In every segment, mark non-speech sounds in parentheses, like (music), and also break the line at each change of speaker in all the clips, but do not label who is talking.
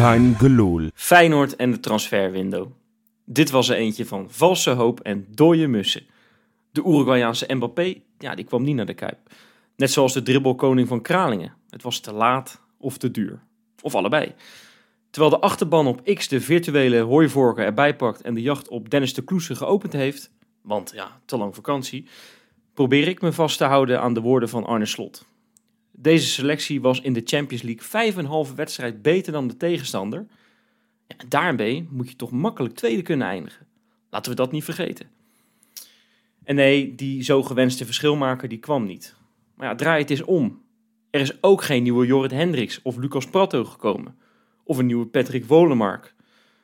Kein gelul.
Feyenoord en de transferwindow. Dit was er eentje van valse hoop en dode mussen. De Uruguayaanse Mbappé, ja, die kwam niet naar de Kuip. Net zoals de dribbelkoning van Kralingen. Het was te laat of te duur. Of allebei. Terwijl de achterban op X de virtuele hooivorken erbij pakt en de jacht op Dennis de Kloese geopend heeft, want ja, te lang vakantie, probeer ik me vast te houden aan de woorden van Arne Slot. Deze selectie was in de Champions League vijf en een halve wedstrijd beter dan de tegenstander. Ja, en daarmee moet je toch makkelijk tweede kunnen eindigen. Laten we dat niet vergeten. En nee, die zo gewenste verschilmaker die kwam niet. Maar ja, draai het eens om. Er is ook geen nieuwe Jorrit Hendricks of Lucas Pratto gekomen. Of een nieuwe Patrick Wolemark.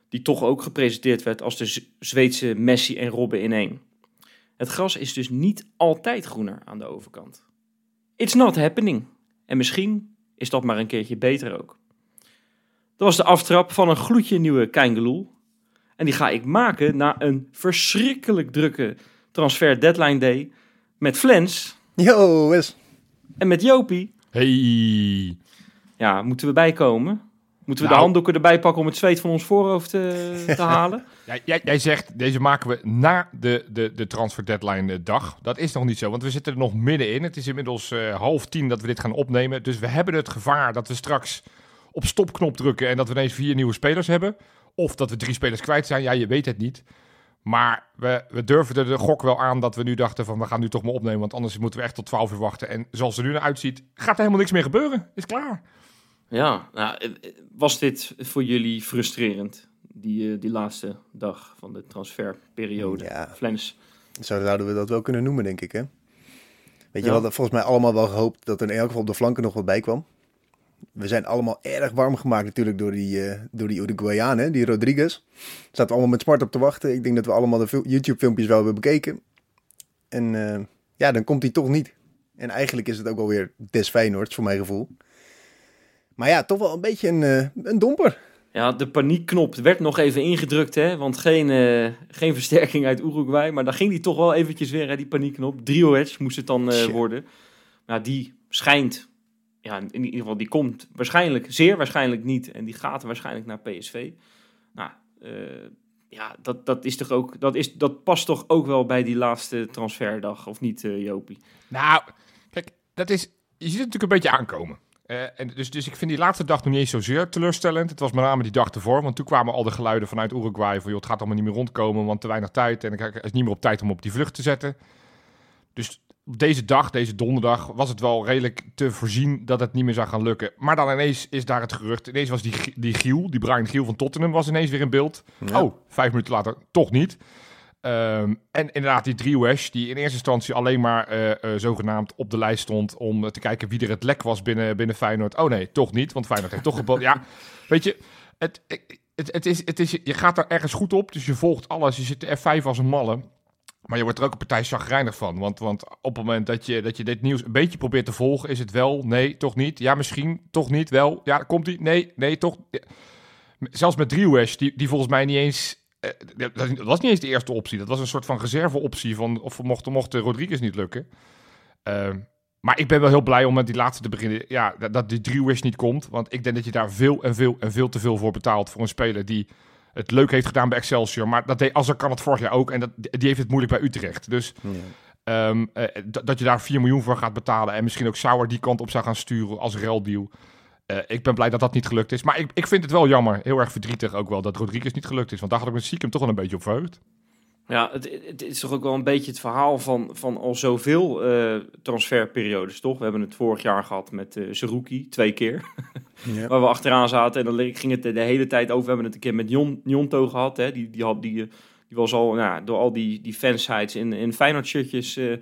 Die toch ook gepresenteerd werd als de Zweedse Messi en Robben in één. Het gras is dus niet altijd groener aan de overkant. It's not happening. En misschien is dat maar een keertje beter ook. Dat was de aftrap van een gloedje nieuwe Keingeloel. En die ga ik maken na een verschrikkelijk drukke transfer deadline day met Flens
Yo, Wes.
en met Jopie.
Hey.
Ja, moeten we bijkomen? Moeten we de
Nou.
handdoeken erbij pakken om het zweet van ons voorhoofd te, te (laughs) halen?
Jij, jij, zegt, deze maken we na de, de, de transfer deadline eh, dag. Dat is nog niet zo, want we zitten er nog middenin. Het is inmiddels eh, half tien dat we dit gaan opnemen. Dus we hebben het gevaar dat we straks op stopknop drukken en dat we ineens vier nieuwe spelers hebben. Of dat we drie spelers kwijt zijn. Ja, je weet het niet. Maar we, we er de gok wel aan dat we nu dachten van we gaan nu toch maar opnemen. Want anders moeten we echt tot 12 uur wachten. En zoals het er nu naar uitziet, gaat er helemaal niks meer gebeuren. Is klaar.
Ja, nou, eh, was dit voor jullie frustrerend? Die, eh, die laatste dag van de transferperiode.
Ja.
Flens.
Zo zouden we dat wel kunnen noemen, denk ik, hè? Weet je, we hadden volgens mij allemaal wel gehoopt dat er in elk geval op de flanken nog wat bij kwam. We zijn allemaal erg warm gemaakt natuurlijk door die, eh door die Uruguayaan, hè? die Rodriguez. Zaten we allemaal met smart op te wachten. Ik denk dat we allemaal de fil- YouTube-filmpjes wel hebben bekeken. En eh, ja, dan komt hij toch niet. En eigenlijk is het ook wel weer des Feyenoords, voor mijn gevoel. Maar ja, toch wel een beetje een, een domper.
Ja, de paniekknop werd nog even ingedrukt, hè? Want geen, eh, geen versterking uit Uruguay. Maar dan ging die toch wel eventjes weer, hè, die paniekknop. Drioets moest het dan eh, worden. Nou, die schijnt, ja, in ieder geval, die komt waarschijnlijk, zeer waarschijnlijk niet. En die gaat waarschijnlijk naar PSV. Nou, eh, ja, dat, dat is toch ook, dat, is, dat past toch ook wel bij die laatste transferdag, of niet, Jopie?
Nou, kijk, dat is, je ziet het natuurlijk een beetje aankomen. Eh, en dus, dus ik vind die laatste dag nog niet eens zozeer teleurstellend. Het was met name die dag ervoor, want toen kwamen al de geluiden vanuit Uruguay van... joh, het gaat allemaal niet meer rondkomen, want te weinig tijd. En het is niet meer op tijd om op die vlucht te zetten. Dus op deze dag, deze donderdag, was het wel redelijk te voorzien dat het niet meer zou gaan lukken. Maar dan ineens is daar het gerucht. Ineens was die, die Giel, die Brian Giel van Tottenham, was ineens weer in beeld.
Ja.
Oh, vijf minuten later toch niet. Ehm, en inderdaad, die Driewesh, die in eerste instantie alleen maar eh, eh, zogenaamd op de lijst stond om te kijken wie er het lek was binnen, binnen Feyenoord. Oh nee, toch niet, want Feyenoord heeft toch geboden. Ja, (laughs) weet je, het, het, het, is, het is, je gaat er ergens goed op, dus je volgt alles. Je zit de F5 als een malle. Maar je wordt er ook een partij chagrijnig van. Want, want op het moment dat je, dat je dit nieuws een beetje probeert te volgen, is het wel, nee, toch niet. Ja, misschien, toch niet, wel. Ja, komt die? Nee, nee, toch. Zelfs met Driewesh, die, die volgens mij niet eens... eh, dat dat was niet eens de eerste optie. Dat was een soort van reserveoptie van of mocht, mocht de Rodriguez niet lukken. Ehm, maar ik ben wel heel blij om met die laatste te beginnen. Ja, dat, dat die Driewesh niet komt. Want ik denk dat je daar veel en veel en veel te veel voor betaalt voor een speler die het leuk heeft gedaan bij Excelsior. Maar dat deed, er kan het vorig jaar ook. En dat, die heeft het moeilijk bij Utrecht. Dus ehm, eh, dat- dat je daar 4 miljoen voor gaat betalen. En misschien ook Sauer die kant op zou gaan sturen als ruildeal. Eh ik ben blij dat dat niet gelukt is. Maar ik, ik vind het wel jammer. Heel erg verdrietig ook wel dat Rodriguez niet gelukt is. Want daar had ik met Siekem toch wel een beetje op verheugd.
Ja, het, het is toch ook wel een beetje het verhaal van, van al zoveel eh, transferperiodes, toch? We hebben het vorig jaar gehad met eh Zerouki, twee keer. (laughs)
Ja.
Waar we achteraan zaten en dan ging het de hele tijd over. We hebben het een keer met Jon, Jonto gehad, hè? Die, die, had, die, die was al nou, ja, door al die, die fansites in, in Feyenoord-shirtjes... eh,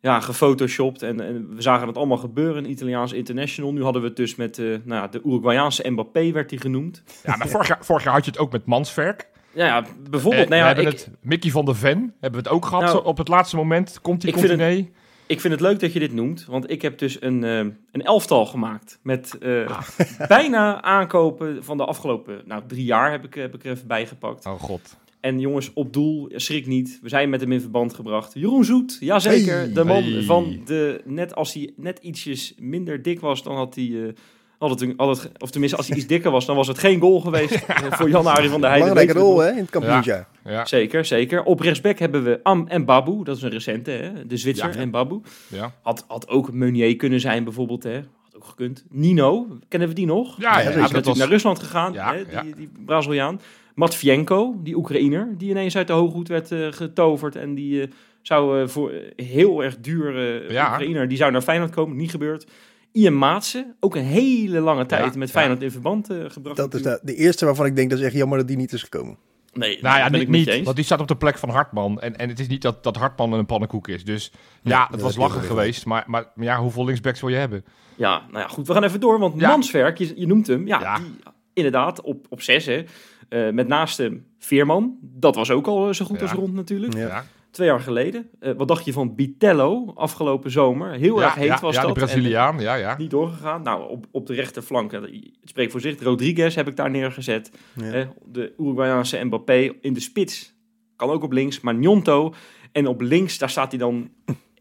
ja, gefotoshopt. En, en we zagen het allemaal gebeuren. Een Italiaans international. Nu hadden we het dus met eh, nou, ja, de Uruguayaanse Mbappé, werd hij genoemd.
Ja, maar vorig jaar, vorig jaar had je het ook met Manswerk.
Ja, ja bijvoorbeeld.
Eh,
nou ja,
we hebben
ik,
het, Mickey van der Ven hebben we het ook gehad
Nou,
op het laatste moment. Komt hij, nee?
ik vind het leuk dat je dit noemt. Want ik heb dus een, eh, een elftal gemaakt. Met
Ah.
bijna aankopen van de afgelopen nou, drie jaar heb ik, heb ik er even bijgepakt.
Oh god.
En jongens, op doel, schrik niet. We zijn met hem in verband gebracht. Jeroen Zoet, jazeker.
Hey.
de man
Hey.
van de... Net als hij net ietsjes minder dik was, dan had hij... eh, had het, een- had het, of tenminste, als hij iets (laughs) dikker was, dan was het geen goal geweest eh, voor Jan-Ari van der Heijden.
Belangrijke rol hè, in het kampioensjaar.
Ja,
Zeker, zeker. Op rechtsback hebben we Am en Babu. Dat is een recente, hè? de Zwitser
Ja.
en Babu.
ja.
Had, had ook Meunier kunnen zijn bijvoorbeeld, hè? Had ook gekund. Nino, kennen we die nog?
Ja, ja,
Hij
ja,
is
dat
natuurlijk
was-
naar Rusland gegaan,
Ja,
hè? Die,
ja.
die Braziliaan. Matvienko, die Oekraïner, die ineens uit de hooghoed werd eh, getoverd. En die eh, zou eh, voor heel erg duur eh
Ja.
Oekraïner, die zou naar Feyenoord komen. Niet gebeurd. Ian Maatsen, ook een hele lange tijd
Ja,
met
ja.
Feyenoord in verband eh, gebracht.
Dat is de, de eerste waarvan ik denk dat is echt jammer dat die niet is gekomen.
Nee,
Nou ja,
dat ben
niet,
ik
niet,
eens.
want die staat op de plek van Hartman. En, en het is niet dat, dat Hartman een pannenkoek is. Dus ja, het
dat
was lachen geweest. Maar, maar, maar ja, hoeveel linksbacks wil je hebben?
Ja, nou ja, goed, we gaan even door, want
Ja.
Manswerk, je, je noemt hem, ja,
Ja.
Die, inderdaad, op, op zes, hè. Eh, met naast hem Veerman, dat was ook al eh, zo goed
Ja.
als rond natuurlijk.
Ja.
Ja,
Twee jaar geleden. Eh, wat dacht je van Bitello afgelopen zomer? Heel
ja,
erg heet
ja,
was
ja,
dat.
de
En
Braziliaan. Ja, ja.
niet doorgegaan. Nou, op, op de rechterflank, het spreekt voor zich, Rodriguez heb ik daar neergezet.
Ja.
Eh, de Uruguayaanse Mbappé in de spits. Kan ook op links, maar Njonto. En op links, daar staat hij dan...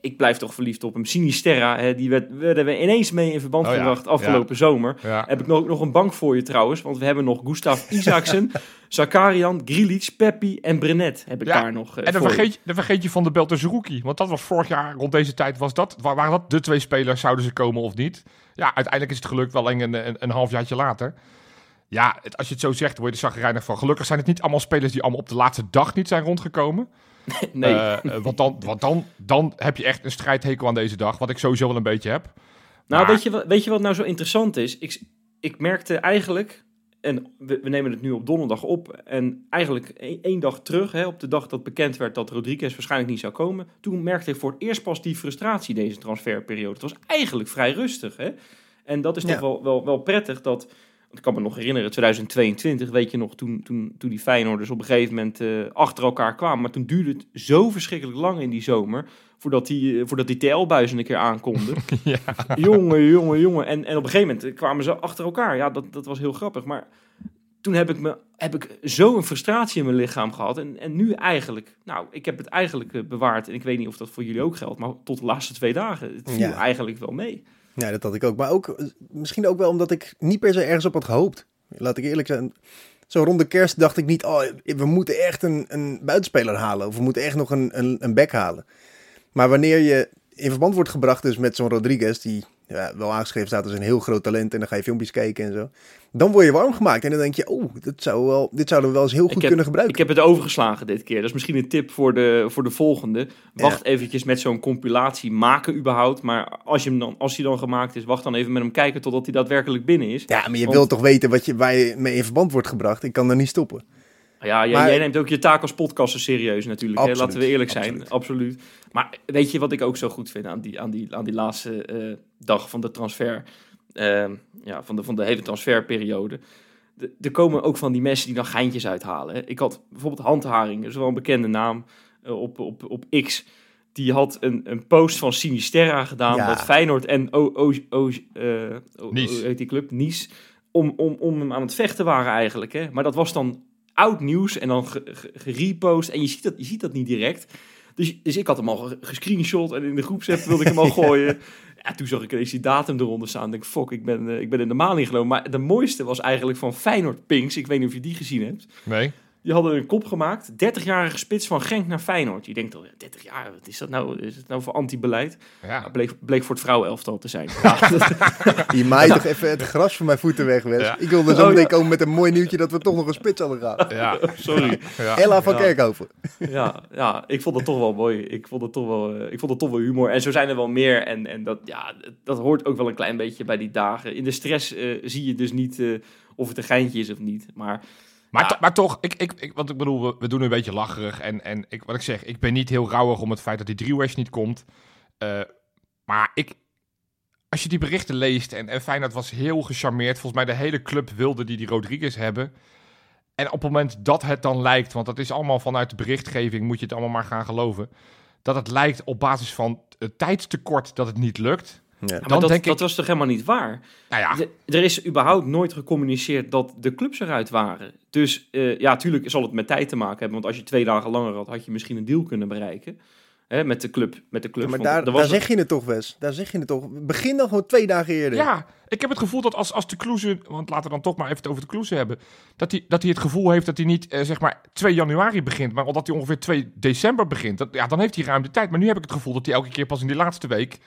Ik blijf toch verliefd op hem. Sinisterra, hè, die werd, werden we ineens mee in verband
Oh ja,
gebracht afgelopen zomer.
ja.
Heb ik nog, nog een bank voor je trouwens, want we hebben nog Gustav (laughs) Isaacsen, Zakarian, Grilic, Peppi en Brenet heb ik daar nog eh,
En dan vergeet, je, dan vergeet je van de Belterzeroeki. Want dat was vorig jaar, rond deze tijd, was dat, wa- waren dat de twee spelers, zouden ze komen of niet? Ja, uiteindelijk is het gelukt wel een, een, een halfjaartje later. Ja, het- als je het zo zegt, word je er zagrijnig van. Gelukkig zijn het niet allemaal spelers die allemaal op de laatste dag niet zijn rondgekomen. (laughs)
Nee,
Eh, eh, want dan, want dan, dan heb je echt een strijdhekel aan deze dag, wat ik sowieso wel een beetje heb.
nou
maar-
weet je, wat, weet je wat nou zo interessant is? Ik, ik merkte eigenlijk, en we, we nemen het nu op donderdag op, en eigenlijk e- één dag terug, hè, op de dag dat bekend werd dat Rodriguez waarschijnlijk niet zou komen, toen merkte ik voor het eerst pas die frustratie deze transferperiode. Het was eigenlijk vrij rustig, hè? En dat is toch
Ja.
wel, wel, wel prettig dat... Ik kan me nog herinneren, 2022, weet je nog, toen, toen, toen die Feyenoorders op een gegeven moment eh, achter elkaar kwamen. Maar toen duurde het zo verschrikkelijk lang in die zomer, voordat die, eh, voordat die TL-buizen een keer aankonden. (laughs)
ja.
jongen, jongen, jongen. En, en op een gegeven moment kwamen ze achter elkaar. Ja, dat, dat was heel grappig. Maar toen heb ik, me, heb ik zo'n frustratie in mijn lichaam gehad. En, en nu eigenlijk, nou, ik heb het eigenlijk eh, bewaard. En ik weet niet of dat voor jullie ook geldt. Maar tot de laatste twee dagen, het viel
Ja.
eigenlijk wel mee.
Ja, dat had ik ook. Maar ook eh, misschien ook wel omdat ik niet per se ergens op had gehoopt. Laat ik eerlijk zijn. Zo rond de kerst dacht ik niet, oh, we moeten echt een, een buitenspeler halen. Of we moeten echt nog een, een, een back halen. Maar wanneer je in verband wordt gebracht dus met zo'n Rodriguez, die ja, wel aangeschreven staat als een heel groot talent. En dan ga je filmpjes kijken en zo. Dan word je warm gemaakt. En dan denk je, oh, dit, zou wel, dit zouden we wel eens heel goed
heb-
kunnen gebruiken.
Ik heb het overgeslagen dit keer. Dat is misschien een tip voor de, voor de volgende. Wacht eventjes met zo'n compilatie maken überhaupt. Maar als, je hem dan, als hij dan gemaakt is, wacht dan even met hem kijken totdat hij daadwerkelijk binnen is.
Ja, maar je
Want-
wilt toch weten wat je, waar je mee in verband wordt gebracht. Ik kan er niet stoppen.
Ja, jij,
Maar-
jij neemt ook je taak als podcaster serieus natuurlijk. Hè? Laten we eerlijk zijn,
absoluut.
absoluut. Maar weet je wat ik ook zo goed vind aan die, aan die, aan die laatste eh, dag van de transfer, ehm, ja, van de, van de hele transferperiode? De- Er komen ook van die mensen die dan geintjes uithalen. Hè? Ik had bijvoorbeeld Handharing, dat is wel een bekende naam eh, op, op, op X. Die had een, een post van Sinisterra gedaan,
Ja.
dat Feyenoord en o, o, o, eh, o-
Nice.
hoe heet die club, Nice, om, om, om hem aan het vechten waren eigenlijk. Hè? Maar dat was dan oud nieuws en dan ge- ge- gerepost. En je ziet dat, je ziet dat niet direct. Dus, dus ik had hem al ge- gescreenshot en in de groepsapp wilde ik hem al (laughs) gooien. Ja, toen zag ik ineens die datum eronder staan. Ik denk, fuck, ik ben, eh, ik ben in de maling genomen. Maar de mooiste was eigenlijk van Feyenoord Pinks. Ik weet niet of je die gezien hebt.
Nee?
Die hadden een kop gemaakt. 30-jarige spits van Genk naar Feyenoord. Je denkt al, ja, 30 jaar, wat is dat nou? Is het nou voor anti-beleid?
Ja.
Ja, bleek, bleek voor het vrouwenelftal te zijn. Ja, (laughs) dat-
Je maait toch even het gras van mijn voeten weg, Wes.
Ja.
Ik wilde zo
Oh,
meteen
ja.
komen met een mooi nieuwtje dat we toch nog een spits hadden gehad.
Ja.
sorry.
Ja.
Ella van
Ja.
Kerkhoven.
ja, ja, ik vond het toch wel mooi. Ik vond het toch wel, eh, ik vond het toch wel humor. En zo zijn er wel meer. En, en dat, ja, dat hoort ook wel een klein beetje bij die dagen. In de stress eh, zie je dus niet eh, of het een geintje is of niet. Maar
Maar,
Ja.
to- maar toch, ik, ik, ik, want ik bedoel, we, we doen een beetje lacherig. En, en ik, wat ik zeg, ik ben niet heel rauwig om het feit dat die Driewash niet komt. Eh, maar ik, als je die berichten leest, en, en Feyenoord was heel gecharmeerd. Volgens mij de hele club wilde die die Rodriguez hebben. En op het moment dat het dan lijkt, want dat is allemaal vanuit de berichtgeving, moet je het allemaal maar gaan geloven. Dat het lijkt op basis van het tijdstekort dat het niet lukt.
Ja.
Maar dat,
denk ik-
dat was toch helemaal niet waar?
Nou ja,
De- er is überhaupt nooit gecommuniceerd dat de clubs eruit waren. Dus eh, ja, tuurlijk zal het met tijd te maken hebben. Want als je twee dagen langer had, had je misschien een deal kunnen bereiken. Hè, met de club. Met de club.
Ja, maar daar, daar zeg je het toch, Wes. Daar zeg je het toch. Begin dan gewoon twee dagen eerder.
Ja, ik heb het gevoel dat als, als de Kloeze, want laten we dan toch maar even het over de Kloeze hebben, dat hij, dat hij het gevoel heeft dat hij niet eh, zeg maar 2 januari begint, maar dat hij ongeveer 2 december begint. Dat, ja, dan heeft hij ruim de tijd. Maar nu heb ik het gevoel dat hij elke keer pas in die laatste week,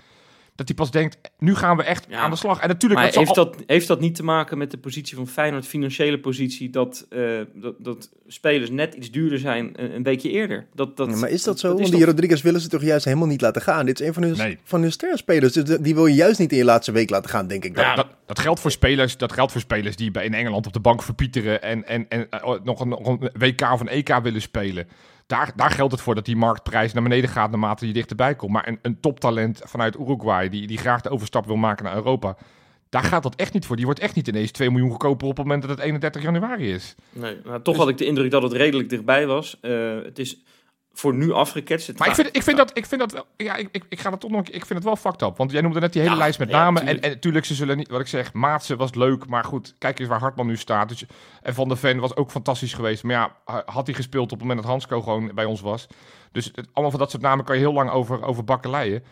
dat hij pas denkt, nu gaan we echt
Ja.
aan de slag. En natuurlijk,
Maar
dat zal
heeft
al-
dat, heeft dat niet te maken met de positie van Feyenoord, financiële positie, dat, eh, dat, dat spelers net iets duurder zijn een, een weekje eerder? Dat, dat,
Ja, maar is dat zo?
is
Want
toch-
die Rodriguez willen ze toch juist helemaal niet laten gaan. Dit is een van hun,
Nee.
van hun sterspelers. Dus die wil je juist niet in je laatste week laten gaan, denk ik. dan.
dat, dat geldt voor spelers, dat geldt voor spelers die bij in Engeland op de bank verpieteren en, en, en eh, nog, een, nog een WK of een EK willen spelen. Daar, daar geldt het voor dat die marktprijs naar beneden gaat naarmate je dichterbij komt. Maar een, een toptalent vanuit Uruguay die, die graag de overstap wil maken naar Europa, daar gaat dat echt niet voor. Die wordt echt niet ineens 2 miljoen goedkoper op het moment dat het 31 januari is.
Nee, nou, toch had ik de indruk dat het redelijk dichtbij was. Eh, het is voor nu afgeketst.
Maar ik vind, ik vind, dat, ik vind dat wel. Ja, ik, ik, ik ga dat toch nog. Ik vind het wel fucked up. Want jij noemde net die hele
Ja,
lijst met
ja,
namen. En, en natuurlijk, ze zullen niet. Wat ik zeg, Maatsen was leuk. Maar goed, kijk eens waar Hartman nu staat. Dus, en Van der Ven was ook fantastisch geweest. Maar ja, had hij gespeeld op het moment dat Hansco gewoon bij ons was. Dus het, allemaal van dat soort namen kan je heel lang over, over bakkeleien.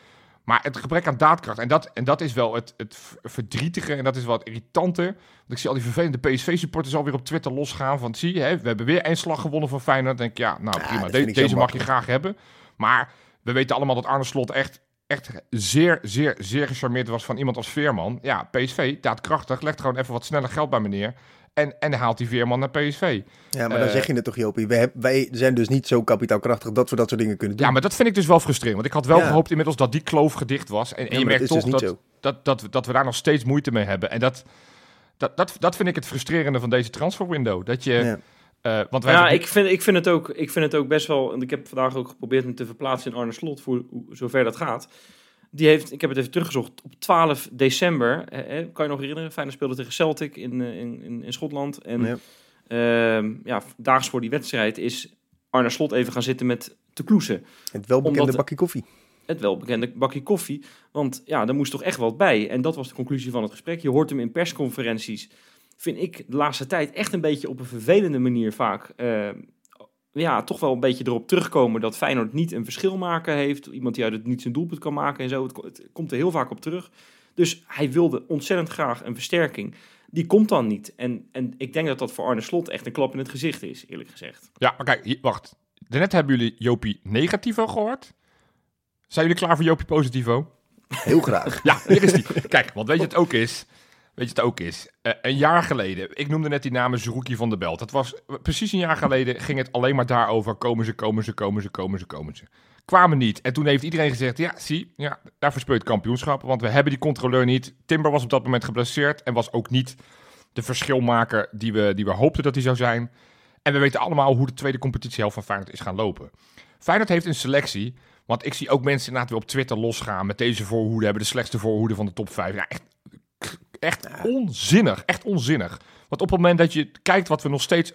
Maar het gebrek aan daadkracht. En dat, en dat is wel het, het verdrietige. En dat is wel het irritante. Want ik zie al die vervelende PSV-supporters alweer op Twitter losgaan. Van zie je, we hebben weer één slag gewonnen van Feyenoord. Dan denk ik, ja, nou
Ja,
prima. de- deze mag je graag hebben. Maar we weten allemaal dat Arne Slot echt, echt zeer, zeer, zeer gecharmeerd was van iemand als Veerman. Ja, PSV, daadkrachtig, legt gewoon even wat sneller geld bij meneer. En, en haalt die Veerman naar PSV.
Ja, maar dan
Eh,
zeg je het toch, Jopie. Wij, zijn dus niet zo kapitaalkrachtig dat we dat soort dingen kunnen doen.
Ja, maar dat vind ik dus wel frustrerend. Want ik had wel
Ja.
gehoopt inmiddels dat die kloof gedicht was. En, en
Ja,
je merkt
dat is
toch
dus
dat, dat, dat, we- dat we daar nog steeds moeite mee hebben. En dat, dat, dat, dat vind ik het frustrerende van deze transferwindow. Dat je...
Ja.
eh, want wij
Ja,
hebben-
ik vind, ik, vind het ook, ik vind het ook best wel. En ik heb vandaag ook geprobeerd hem te verplaatsen in Arne Slot, voor zover dat gaat. Die heeft, ik heb het even teruggezocht, op 12 december, eh, eh, kan je nog herinneren, Feyenoord speelde tegen Celtic in, eh, in, in, in Schotland. En
Ja.
ehm, ja, daags voor die wedstrijd is Arne Slot even gaan zitten met te kloesen.
Het welbekende
Omdat-
bakje koffie.
Het welbekende bakje koffie. Want ja, er moest toch echt wat bij. En dat was de conclusie van het gesprek. Je hoort hem in persconferenties. Vind ik de laatste tijd echt een beetje op een vervelende manier vaak. eh, ja, toch wel een beetje erop terugkomen dat Feyenoord niet een verschil maken heeft. Iemand die uit het niet zijn doelpunt kan maken en zo. Het, ko- het komt er heel vaak op terug. Dus hij wilde ontzettend graag een versterking. Die komt dan niet. En, en ik denk dat dat voor Arne Slot echt een klap in het gezicht is, eerlijk gezegd.
Ja, maar kijk, wacht. Daarnet hebben jullie Jopie negativo gehoord. Zijn jullie klaar voor Jopie positivo?
Heel graag. (laughs)
Ja, hier is die. Kijk, want weet je het ook is? Weet je het ook is? Eh, een jaar geleden, ik noemde net die namen Zerouki van der Belt. Dat was precies een jaar geleden, ging het alleen maar daarover. Komen ze, komen ze, komen ze, komen ze, komen ze. Kwamen niet. En toen heeft iedereen gezegd, ja, zie, ja, daar het kampioenschap. Want we hebben die controleur niet. Timber was op dat moment geblesseerd en was ook niet de verschilmaker die we, die we hoopten dat hij zou zijn. En we weten allemaal hoe de tweede competitiehelft van Feyenoord is gaan lopen. Feyenoord heeft een selectie, want ik zie ook mensen inderdaad weer op Twitter losgaan met deze voorhoede, hebben de slechtste voorhoede van de top 5. Ja, echt, echt onzinnig, echt onzinnig. Want op het moment dat je kijkt wat we nog steeds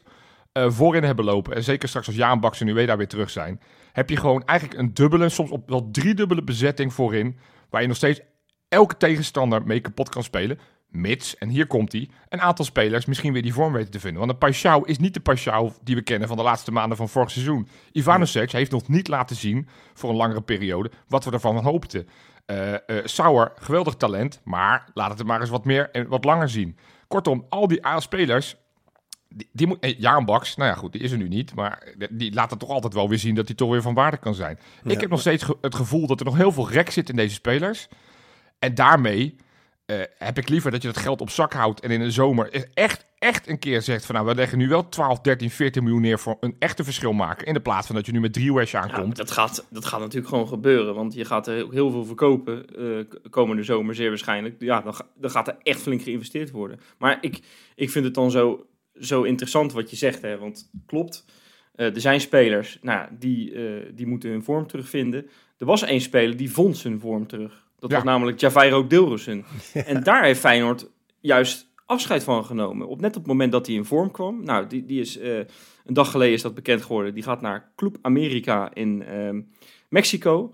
eh, voorin hebben lopen, en zeker straks als Jaan Baks en Ueda weer terug zijn, heb je gewoon eigenlijk een dubbele, soms op wel driedubbele bezetting voorin, waar je nog steeds elke tegenstander mee kapot kan spelen. Mits, en hier komt hij, een aantal spelers misschien weer die vorm weten te vinden. Want een Paixão is niet de Paixão die we kennen van de laatste maanden van vorig seizoen. Ivanovic heeft nog niet laten zien, voor een langere periode, wat we ervan hoopten. Eh eh, Sauer, geweldig talent, maar laat het er maar eens wat meer en wat langer zien. Kortom, al die A-spelers, die, die moet, eh, Jaan Baks, nou ja goed, die is er nu niet, maar die- laat het toch altijd wel weer zien dat hij toch weer van waarde kan zijn. Ik heb nog steeds ge- het gevoel dat er nog heel veel rek zit in deze spelers. En daarmee eh, heb ik liever dat je dat geld op zak houdt en in de zomer is echt, echt een keer zegt van nou, we leggen nu wel 12, 13, 14 miljoen neer voor een echte verschil maken. In de plaats van dat je nu met drie Wesh
Ja,
aankomt.
dat, gaat, dat gaat natuurlijk gewoon gebeuren. Want je gaat er heel, veel verkopen k- komende zomer, zeer waarschijnlijk. Ja, dan, dan gaat er echt flink geïnvesteerd worden. Maar ik, ik vind het dan zo, zo interessant wat je zegt. Hè, want klopt, eh, er zijn spelers nou, die, die moeten hun vorm terugvinden. Er was één speler die vond zijn vorm terug. Dat
Ja.
was namelijk Javairo Dilrosun. (laughs) En daar heeft Feyenoord juist afscheid van genomen. Op, net op het moment dat hij in vorm kwam. Nou, die, die is, eh, een dag geleden is dat bekend geworden. Die gaat naar Club America in ehm, Mexico.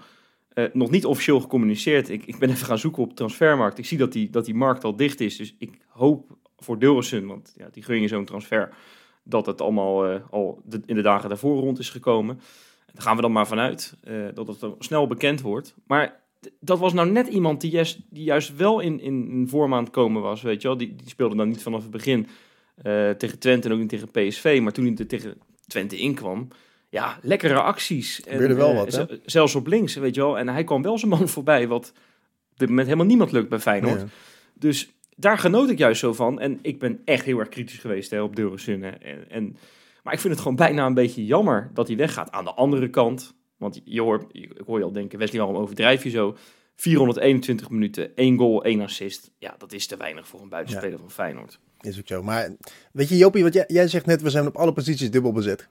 Eh, nog niet officieel gecommuniceerd. Ik, ik ben even gaan zoeken op transfermarkt. Ik zie dat die, dat die markt al dicht is. Dus ik hoop voor Dilrosun, want ja, die gun je zo'n transfer, dat het allemaal eh, al de- in de dagen daarvoor rond is gekomen. Daar gaan we dan maar vanuit dat het snel bekend wordt. Maar dat was nou net iemand die juist, die juist wel in, in, in vorm aan het komen was, weet je wel. Die, die speelde dan niet vanaf het begin eh, tegen Twente en ook niet tegen PSV. Maar toen hij er tegen Twente inkwam, ja, lekkere acties. En,
wel
eh,
wat, hè?
Zelfs op links, weet je wel. En hij kwam wel zijn man (laughs) voorbij, wat op dit moment helemaal niemand lukt bij Feyenoord. Dus daar genoot ik juist zo van. En ik ben echt heel erg kritisch geweest hè, op Deurensun. En, en, maar ik vind het gewoon bijna een beetje jammer dat hij weggaat. Aan de andere kant, want je hoort, ik hoor je al denken, Wesley, waarom overdrijf je zo? 421 minuten, 1 goal, 1 assist. Ja, dat is te weinig voor een buitenspeler van Feyenoord.
Is ook zo. Maar weet je, Jopie, wat jij, jij zegt net, we zijn op alle posities dubbel bezet.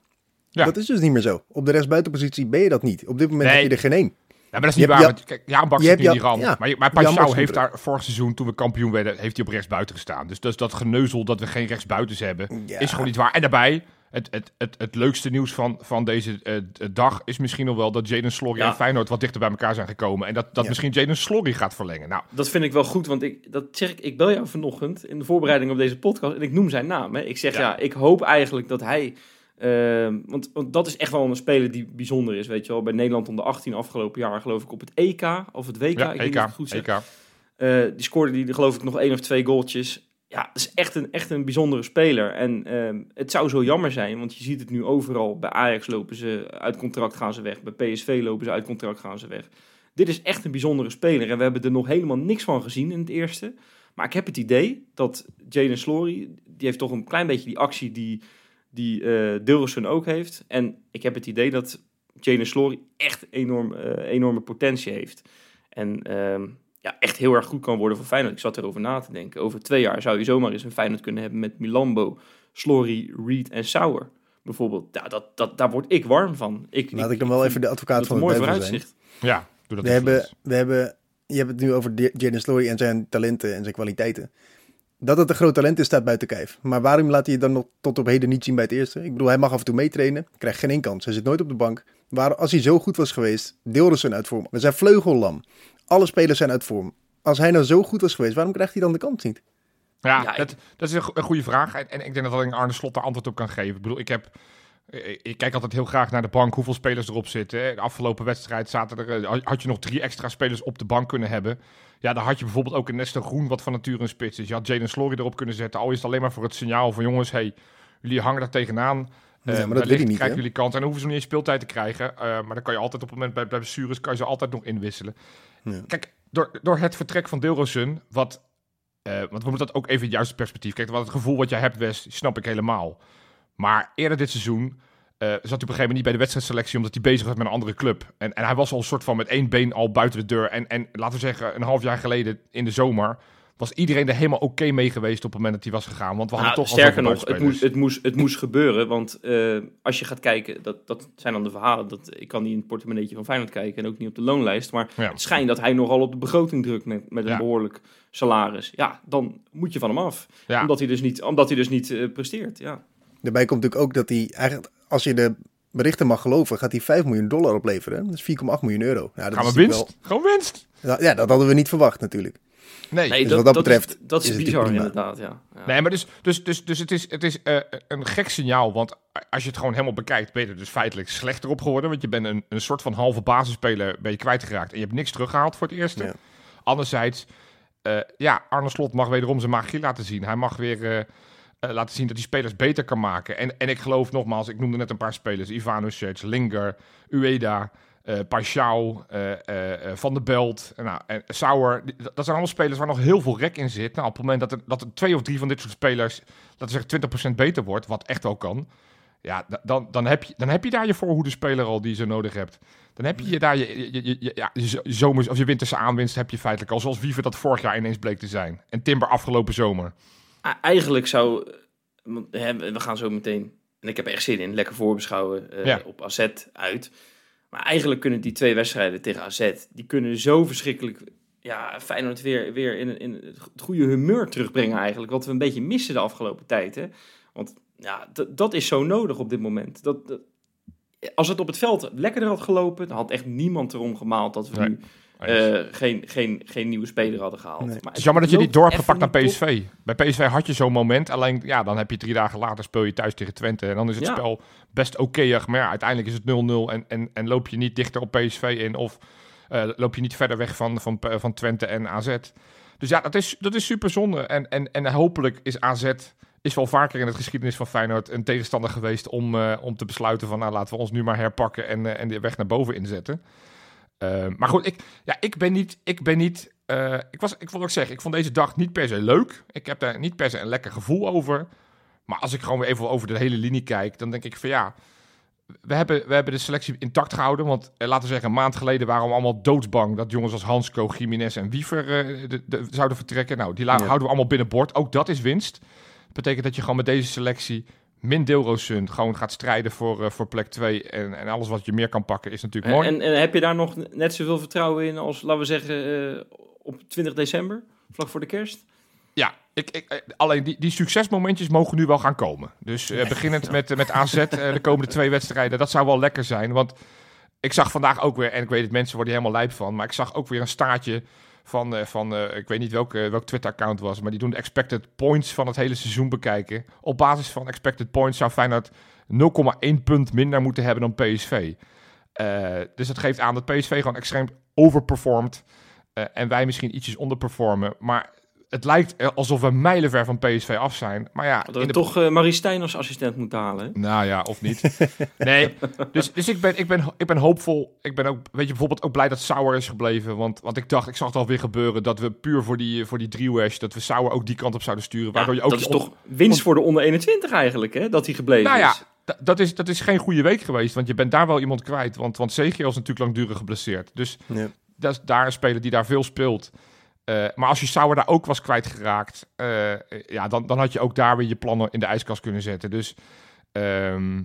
Ja.
Dat is dus niet meer zo. Op de rechtsbuitenpositie ben je dat niet. Op dit moment
Nee.
heb je er geen één.
Ja, maar dat is niet waar.
Ja-
want kijk, Jaan Bak
je
zit
hebt
nu in die rand.
ja.
Maar, maar
Jan Baks
heeft daar vorig seizoen, toen we kampioen werden, heeft hij op rechtsbuiten gestaan. Dus, dus dat geneuzel dat we geen rechtsbuitens hebben,
Ja.
is gewoon niet waar. En daarbij, het, het, het, het leukste nieuws van, van deze eh, dag is misschien nog wel dat Jaden Slorry
Ja.
en Feyenoord wat dichter bij elkaar zijn gekomen. En dat, dat
Ja.
misschien Jaden Slorry gaat verlengen. Nou,
Dat vind ik wel goed, want ik, dat zeg ik, ik bel jou vanochtend in de voorbereiding op deze podcast en ik noem zijn naam. Hè. Ik zeg ja.
Ja.
ik hoop eigenlijk dat hij, ehm, want, want dat is echt wel een speler die bijzonder is, weet je wel. Bij Nederland onder 18 afgelopen jaar geloof ik op het EK of het WK,
ja,
ik weet niet
EK,
of ik het goed zeg.
EK.
Eh, die scoorde die geloof ik nog één of twee goaltjes. Ja, is echt een, echt een bijzondere speler. En ehm, het zou zo jammer zijn, want je ziet het nu overal. Bij Ajax lopen ze uit contract, gaan ze weg. Bij PSV lopen ze uit contract, gaan ze weg. Dit is echt een bijzondere speler. En we hebben er nog helemaal niks van gezien in het eerste. Maar ik heb het idee dat Jaden Slory, die heeft toch een klein beetje die actie die, die Dilrosun ook heeft. En ik heb het idee dat Jaden Slory echt enorm, eh, enorme potentie heeft. En ehm, ja, echt heel erg goed kan worden voor Feyenoord. Ik zat erover na te denken. Over twee jaar zou je zomaar eens een Feyenoord kunnen hebben met Milambo, Slory, Reed en Sauer. Bijvoorbeeld, ja, dat, dat, daar word ik warm van. Ik,
Laat ik dan wel even de advocaat van het
mooi
duivel zijn.
vooruitzicht.
Ja, doe dat
We hebben, we hebben, je hebt het nu over de- Jaden Slory en zijn talenten en zijn kwaliteiten. Dat het een groot talent is, staat buiten kijf. Maar waarom laat hij het dan nog tot op heden niet zien bij het eerste? Ik bedoel, hij mag af en toe meetrainen, krijgt geen één kans. Hij zit nooit op de bank. Waar, als hij zo goed was geweest, deelde zijn uit vorm. We zijn vleugellam. Alle spelers zijn uit vorm. Als hij nou zo goed was geweest, waarom krijgt hij dan de kans niet?
Ja,
Ja, ik-
dat, dat is een, go- een goede vraag. En, en ik denk dat alleen Arne Slot daar antwoord op kan geven. Ik bedoel, ik heb... eh, Ik kijk altijd heel graag naar de bank, hoeveel spelers erop zitten. De afgelopen wedstrijd zaten er, eh, had je nog drie extra spelers op de bank kunnen hebben. Ja, dan had je bijvoorbeeld ook een Nestor Groen, wat van nature een spits is. Je had Jaden Slory erop kunnen zetten. Al is het alleen maar voor het signaal van jongens, hey, jullie hangen daar tegenaan.
Ja,
Eh,
maar dat
wellicht
weet hij niet,
krijgen
hè?
jullie kans. En dan hoeven ze nog niet eens speeltijd te krijgen. Eh, maar dan kan je altijd op het moment bij, bij blessures kan je ze altijd nog inwisselen. Kijk, door, door het vertrek van Deelrosun, wat... eh, want we moeten dat ook even het juiste perspectief kijken. Want het gevoel wat jij hebt, Wes, snap ik helemaal. Maar eerder dit seizoen eh, zat hij op een gegeven moment niet bij de wedstrijdselectie... omdat hij bezig was met een andere club. En, en hij was al een soort van met één been al buiten de deur. En, en laten we zeggen, een half jaar geleden in de zomer... was iedereen er helemaal oké mee geweest op het moment dat hij was gegaan. Want we hadden
Nou,
toch al
sterker nog, het moest, het, moest, het moest gebeuren. Want eh, als je gaat kijken, dat, dat zijn dan de verhalen. Dat, ik kan niet in het portemonneetje van Feyenoord kijken en ook niet op de loonlijst. Maar
Ja.
het schijnt dat hij nogal op de begroting drukt met, met een
Ja.
behoorlijk salaris. Ja, dan moet je van hem af.
Ja.
Omdat hij dus niet, omdat hij dus niet eh, presteert. Ja.
Daarbij komt natuurlijk ook dat hij eigenlijk, als je de berichten mag geloven, gaat hij 5 miljoen dollar opleveren. Dat is 4,8 miljoen euro. Ja, dat
Gaan we winst? Gewoon winst?
Ja, dat hadden we niet verwacht natuurlijk.
Nee.
Nee,
dus wat dat betreft
is, dat is, bizar inderdaad. Ja. Ja.
Nee, maar dus, dus, dus, dus het is, het is eh, een gek signaal. Want als je het gewoon helemaal bekijkt, ben je er dus feitelijk slechter op geworden. Want je bent een, een soort van halve basisspeler ben je kwijtgeraakt. En je hebt niks teruggehaald voor het eerste.
Ja.
Anderzijds, eh, ja, Arne Slot mag wederom zijn magie laten zien. Hij mag weer eh, eh, laten zien dat hij spelers beter kan maken. En, en ik geloof nogmaals, ik noemde net een paar spelers. Ivanovic, Linger, Ueda, eh, Van der Belt nou, en Sauer. Dat zijn allemaal spelers waar nog heel veel rek in zit. Nou, op het moment dat er, dat er twee of drie van dit soort spelers, laten we zeggen 20% beter wordt, wat echt wel kan. Ja, da- dan, dan, heb je, dan heb je daar je voorhoede speler al die je zo nodig hebt. Dan heb je daar je, je, je, je- ja, zomers of je winterse aanwinst heb je feitelijk al. Zoals Wiever dat vorig jaar ineens bleek te zijn. En Timber afgelopen zomer.
Eigenlijk zou, we gaan zo meteen, en ik heb echt zin in, lekker voorbeschouwen
Ja.
op AZ uit. Maar eigenlijk kunnen die twee wedstrijden tegen AZ, die kunnen zo verschrikkelijk ja, Feyenoord weer, weer in, in het goede humeur terugbrengen eigenlijk. Wat we een beetje missen de afgelopen tijd. Hè? Want ja, dat is zo nodig op dit moment. Dat, dat, als het op het veld lekkerder had gelopen, dan had echt niemand erom gemaald dat we nu eh, geen, geen, geen nieuwe speler hadden gehaald.
Nee.
Maar
Het is jammer dat je
loopt
niet door hebt
even
gepakt naar. PSV. Bij PSV had je zo'n moment. Alleen, ja, dan heb je drie dagen later speel je thuis tegen Twente. En dan is het
Ja.
spel best okéig. Maar ja, uiteindelijk is het 0-0. En, en, en loop je niet dichter op PSV in. Of eh, loop je niet verder weg van, van, van Twente en AZ. Dus ja, dat is, dat is super zonde. En, en, en hopelijk is AZ is wel vaker in het geschiedenis van Feyenoord een tegenstander geweest om, eh, om te besluiten van nou laten we ons nu maar herpakken en, eh, en de weg naar boven inzetten. Eh, maar goed, ik, ja, ik ben niet, ik ben niet, eh, ik was, ik wil ook zeggen, ik vond deze dag niet per se leuk. Ik heb daar niet per se een lekker gevoel over. Maar als ik gewoon weer even over de hele linie kijk, dan denk ik van ja, we hebben, we hebben de selectie intact gehouden. Want eh, laten we zeggen, een maand geleden waren we allemaal doodsbang dat jongens als Hansco, Jiménez en Wiever eh, de, de- zouden vertrekken. Nou, die
Ja.
houden we allemaal binnenboord. Ook dat is winst. Dat betekent dat je gewoon met deze selectie min Deelroosund gewoon gaat strijden voor, eh, voor plek 2. En, en alles wat je meer kan pakken is natuurlijk mooi.
En, en heb je daar nog net zoveel vertrouwen in als, laten we zeggen, eh, op 20 december, vlak voor de kerst?
Ja, ik, ik, eh, alleen die, die succesmomentjes mogen nu wel gaan komen. Dus eh, beginnend met, met AZ de komende twee wedstrijden, dat zou wel lekker zijn. Want ik zag vandaag ook weer, en ik weet het, mensen worden hier helemaal lijp van, maar ik zag ook weer een staartje van, eh, van eh, ik weet niet welk, eh, welk Twitter-account was, maar die doen de expected points van het hele seizoen bekijken. Op basis van expected points zou Feyenoord 0,1 punt minder moeten hebben dan PSV. Dus dat geeft aan dat PSV gewoon extreem overperformt en wij misschien ietsjes onderperformen. Maar het lijkt er alsof we mijlenver van PSV af zijn. Maar ja,
Dat we
de
toch eh, Marie Stijn als assistent moeten halen. hè?
nou ja, of niet. (laughs) Nee, dus, dus ik, ben, ik, ben, ik ben hoopvol. Ik ben ook, weet je, bijvoorbeeld ook blij dat Sauer is gebleven. Want, want ik dacht, ik zag het alweer gebeuren dat we puur voor die, voor die driewash, dat we Sauer ook die kant op zouden sturen. Waardoor
Ja,
je ook
dat is
on-
toch winst voor de onder 21 eigenlijk, hè? Dat hij gebleven
Nou ja,
is.
dat is, dat is geen goede week geweest. Want je bent daar wel iemand kwijt. Want, want Zegio is natuurlijk langdurig geblesseerd. Dus
Ja.
dat is daar een speler die daar veel speelt. Eh, maar als je Sauer daar ook was kwijtgeraakt, eh ja, dan, dan had je ook daar weer je plannen in de ijskast kunnen zetten. Dus ehm,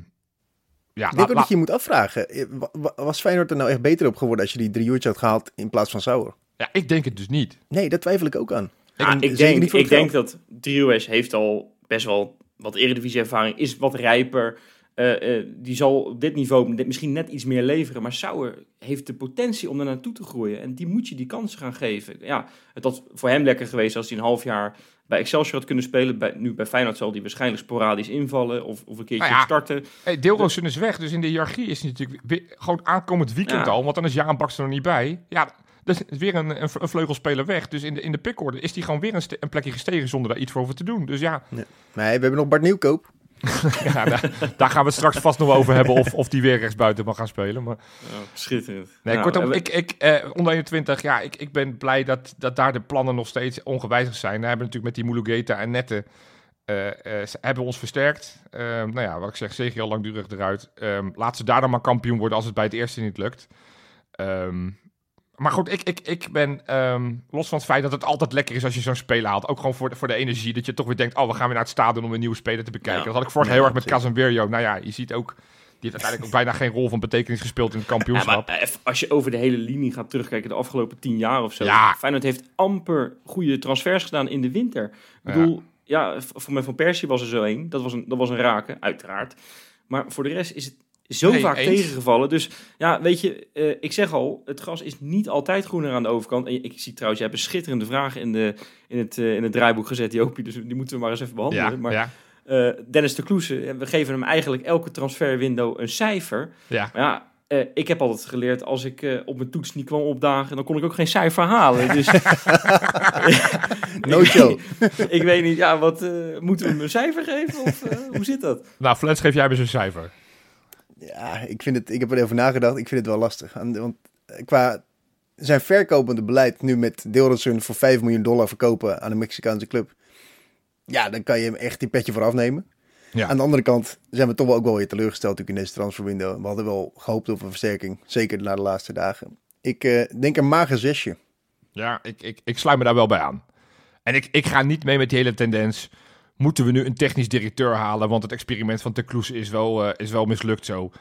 ja,
Ik denk dat je je moet afvragen. wa- wa- Was Feyenoord er nou echt beter op geworden als je die drie uurtjes had gehaald in plaats van Sauer?
ja, ik denk het dus niet.
Nee, dat twijfel ik ook aan.
Ja,
En
ik denk, ik denk dat Driehuis heeft al best wel wat eredivisie-ervaring, is wat rijper. Eh, eh, die zal op dit niveau misschien net iets meer leveren. Maar Sauer heeft de potentie om daar naartoe te groeien. En die moet je die kans gaan geven. Ja, het had voor hem lekker geweest als hij een half jaar bij Excelsior had kunnen spelen. Bij, nu bij Feyenoord zal hij waarschijnlijk sporadisch invallen of, of een keertje
Nou ja,
starten.
Hey, Deelroosun is weg, dus in de hiërarchie is hij natuurlijk weer, gewoon aankomend weekend
Ja.
al. Want dan is Jaan Baks er nog niet bij. Ja, dus is weer een, een, een vleugelspeler weg. Dus in de, in de pickorde is hij gewoon weer een, een plekje gestegen zonder daar iets voor over te doen. Dus ja,
Nee, we hebben nog Bart Nieuwkoop. (laughs)
ja daar, daar gaan we het straks vast nog over hebben of, of die weer rechtsbuiten mag gaan spelen. Maar
Ja, schitterend.
nee,
Nou,
kortom,
we-
ik, ik, eh, onder 21, ja, ik, ik ben blij dat, dat daar de plannen nog steeds ongewijzigd zijn. We hebben natuurlijk met die Mulugeta en Nette eh, eh, ze hebben ons versterkt. Ehm, nou ja, wat ik zeg, zeker al langdurig eruit. Ehm laat ze daar dan maar kampioen worden als het bij het eerste niet lukt. Ehm, maar goed, ik, ik, ik ben ehm, los van het feit dat het altijd lekker is als je zo'n speler haalt. Ook gewoon voor de, voor de energie. Dat je toch weer denkt, oh, we gaan weer naar het stadion om een nieuwe speler te bekijken.
Ja.
Dat had ik vorig
Ja,
heel erg met. Casemiro. Nou ja, je ziet ook, die heeft uiteindelijk ook bijna geen rol van betekenis gespeeld in het
Ja,
kampioenschap.
maar even als je over de hele linie gaat terugkijken, de afgelopen tien jaar of zo.
Ja.
Feyenoord heeft amper goede transfers gedaan in de winter. Ik bedoel, ja, voor mij van Persie was er zo één. Dat was een, dat was een raken, uiteraard. Maar voor de rest is het zo
Nee,
vaak
eens.
tegengevallen. Dus ja, weet je, eh, ik zeg al, het gras is niet altijd groener aan de overkant. En ik zie trouwens, je hebt een schitterende vraag in, de, in, het, eh, in het draaiboek gezet, Jopie. Dus die moeten we maar eens even behandelen.
ja,
maar
ja,
eh, Dennis de Kloese, we geven hem eigenlijk elke transferwindow een cijfer.
ja.
Maar ja, ik heb altijd geleerd, als ik op mijn toets niet kwam opdagen, dan kon ik ook geen cijfer halen. Dus (laughs)
No show.
ik weet niet, ja, wat moeten we hem een cijfer geven? Of hoe zit dat?
Nou, Flens, geef jij me zo'n cijfer.
Ja, ik, vind het, ik heb erover nagedacht. Ik vind het wel lastig. Want eh, qua zijn verkopende beleid nu met Deelrotsun voor 5 miljoen dollar verkopen aan een Mexicaanse club. Ja, dan kan je hem echt die petje voor afnemen.
Ja.
Aan de andere kant zijn we toch wel ook wel weer teleurgesteld natuurlijk in deze transferwindow. We hadden wel gehoopt op een versterking. Zeker na de laatste dagen. Ik eh, denk een mager zesje.
Ja, ik, ik, ik sluit me daar wel bij aan. En ik, ik ga niet mee met die hele tendens. Moeten we nu een technisch directeur halen? Want het experiment van Te Kloes is wel, eh, is wel mislukt zo.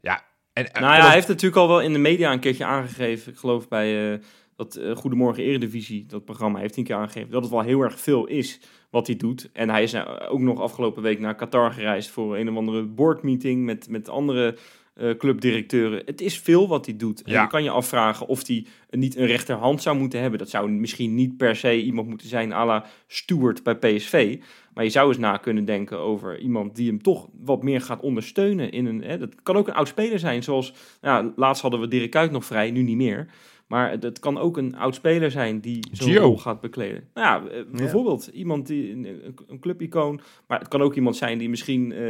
Ja, En,
Nou ja,
en
hij heeft natuurlijk al wel in de media een keertje aangegeven, ik geloof bij eh, dat eh, Goedemorgen Eredivisie, dat programma, heeft hij een keer aangegeven dat het wel heel erg veel is wat hij doet. En hij is nou ook nog afgelopen week naar Qatar gereisd voor een of andere boardmeeting met, met andere eh, clubdirecteuren. Het is veel wat hij doet. En
Ja.
je kan je afvragen of hij niet een rechterhand zou moeten hebben. Dat zou misschien niet per se iemand moeten zijn à la Stewart bij PSV. Maar je zou eens na kunnen denken over iemand die hem toch wat meer gaat ondersteunen. In een, hè, dat kan ook een oud speler zijn, zoals ja, laatst hadden we Dirk Kuyt nog vrij, nu niet meer. Maar het kan ook een oud speler zijn die zo'n rol gaat bekleden. Nou ja, eh, bijvoorbeeld iemand die een, een- een clubicoon. Maar het kan ook iemand zijn die misschien eh,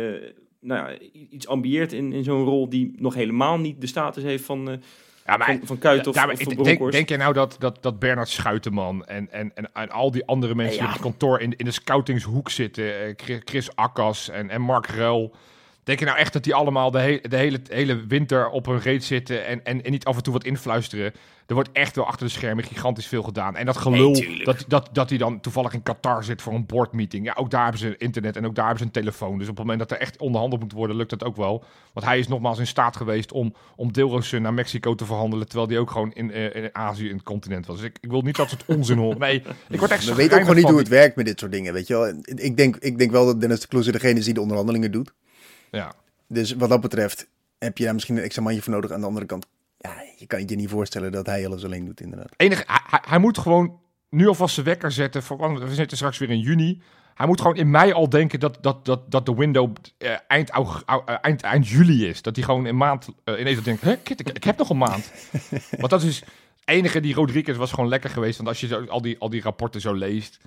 nou ja, iets ambieert in, in zo'n rol die nog helemaal niet de status heeft van, eh
ja, maar
van, van of,
Ja, maar
of
ik
van
denk, denk jij nou dat, dat, dat Bernard Schuiteman en, en, en, en al die andere mensen die op het kantoor in, in de scoutingshoek zitten, eh, Chris- Chris Akkas en, en Mark Ruil, denk je nou echt dat die allemaal de, he- de hele, hele winter op hun reet zitten en, en, en niet af en toe wat influisteren? Er wordt echt wel achter de schermen gigantisch veel gedaan. En dat gelul,
Nee,
dat, dat, dat hij dan toevallig in Qatar zit voor een boardmeeting. Ja, ook daar hebben ze internet en ook daar hebben ze een telefoon. Dus op het moment dat er echt onderhandeld moet worden, lukt dat ook wel. Want hij is nogmaals in staat geweest om, om Deelroosen naar Mexico te verhandelen. Terwijl hij ook gewoon in, eh, in Azië, in het continent was. Dus ik, ik wil niet dat soort onzin horen. Nee, ik word echt
We weten ook gewoon niet hoe het werkt met dit soort dingen, weet je wel. Ik denk, ik denk wel dat Dennis de Kloeze degene is die de onderhandelingen doet.
Ja.
Dus wat dat betreft heb je daar misschien een extra mandje voor nodig. Aan de andere kant, ja, je kan je niet voorstellen dat hij alles alleen doet, inderdaad.
Enige, hij, hij- moet gewoon nu alvast zijn wekker zetten. Voor, want we zitten straks weer in juni. Hij moet gewoon in mei al denken dat, dat, dat, dat de window eh, eind, aug- eh, eind, eind juli is. Dat hij gewoon een maand eh, ineens denkt, hè, kid, ik, ik heb nog een maand. (laughs) want dat is het enige, die Rodriguez was gewoon lekker geweest. Want als je zo, al, die, al die rapporten zo leest,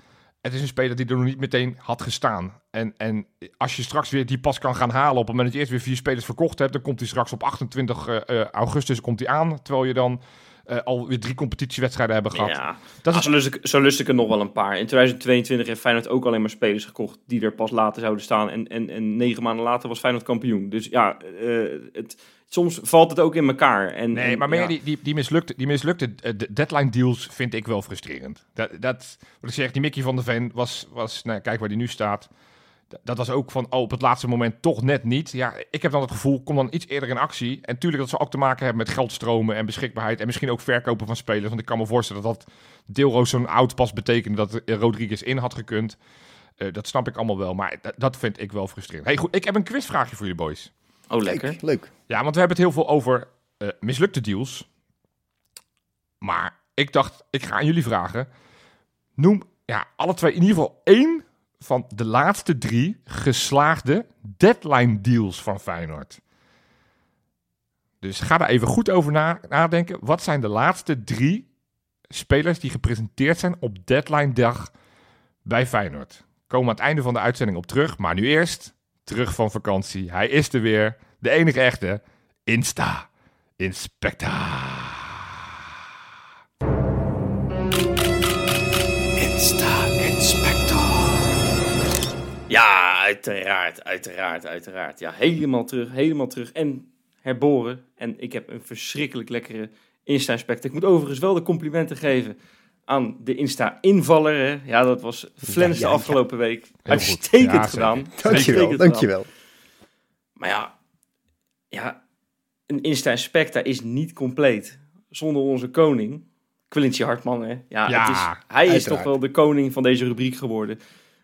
het is een speler die er nog niet meteen had gestaan. En, en als je straks weer die pas kan gaan halen op het moment dat je eerst weer vier spelers verkocht hebt, dan komt hij straks op 28 eh, eh, augustus komt hij aan. Terwijl je dan eh, alweer drie competitiewedstrijden hebben gehad.
Ja,
Dat
Ah,
is
zo, lust ik, zo lust ik er nog wel een paar. In 2022 heeft Feyenoord ook alleen maar spelers gekocht die er pas later zouden staan. En, en, en negen maanden later was Feyenoord kampioen. Dus ja, eh, het, soms valt het ook in elkaar. En,
Nee,
en,
maar meer
ja.
die, die, die mislukte, die mislukte eh, de deadline deals vind ik wel frustrerend. Dat, dat, wat ik zeg, die Mickey van der Ven was, was nou, kijk waar die nu staat. Dat- was ook van, oh, op het laatste moment toch net niet. Ja, ik heb dan het gevoel, kom dan iets eerder in actie. En tuurlijk dat ze ook te maken hebben met geldstromen en beschikbaarheid. En misschien ook verkopen van spelers. Want ik kan me voorstellen dat dat deelroos zo'n oud pas betekende dat Rodriguez in had gekund. Eh, dat snap ik allemaal wel, maar dat, dat vind ik wel frustrerend. Hey, goed, ik heb een quizvraagje voor jullie boys.
Oh, lekker.
Kijk, leuk.
Ja, want we hebben het heel veel over eh, mislukte deals. Maar ik dacht, ik ga aan jullie vragen. Noem ja, alle twee in ieder geval één van de laatste drie geslaagde deadline deals van Feyenoord. Dus ga daar even goed over na- nadenken. Wat zijn de laatste drie spelers die gepresenteerd zijn op deadline dag bij Feyenoord? Komen we aan het einde van de uitzending op terug. Maar nu eerst terug van vakantie. Hij is er weer. De enige echte. Insta. Inspecta.
Insta. Ja, uiteraard, uiteraard, uiteraard. Ja, helemaal terug, helemaal terug. En herboren. En ik heb een verschrikkelijk lekkere Insta Inspector. Ik moet overigens wel de complimenten geven aan de Insta-invaller. Ja, dat was Flens
Ja, ja,
de afgelopen week. Uitstekend gedaan.
Dankjewel,
Uitstekend gedaan.
dankjewel.
Maar ja, ja een Insta-Inspecta is niet compleet zonder onze koning. Quincy Hartman, hè? Ja, het is, hij is toch wel de koning van deze rubriek geworden.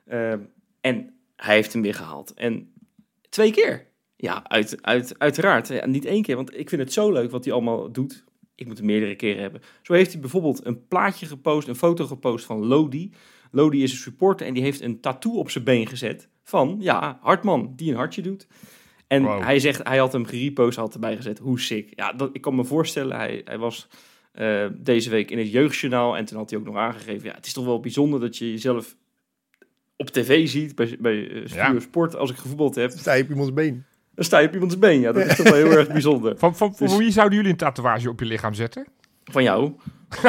Ehm, en hij heeft hem weer gehaald. En twee keer. Ja, uit, uit, uiteraard. Ja, niet één keer, want ik vind het zo leuk wat hij allemaal doet. Ik moet hem meerdere keren hebben. Zo heeft hij bijvoorbeeld een plaatje gepost, een foto gepost van Lodi. Lodi is een supporter en die heeft een tattoo op zijn been gezet van, ja, Hartman, die een hartje doet. En
Wow.
hij zegt, hij had hem gerepost, had erbij gezet. Hoe sick. Ja, dat, ik kan me voorstellen, hij, hij was eh, deze week in het jeugdjournaal. En toen had hij ook nog aangegeven, ja, het is toch wel bijzonder dat je jezelf op tv ziet, bij, bij eh, Studio
Ja.
Sport. Als ik gevoetbald heb,
Sta je op iemands been.
dan sta je op iemands been. Ja, dat is toch wel heel erg bijzonder.
Van, van, van
Dus-
wie zouden jullie een tatoeage op je lichaam zetten?
Van jou. (laughs)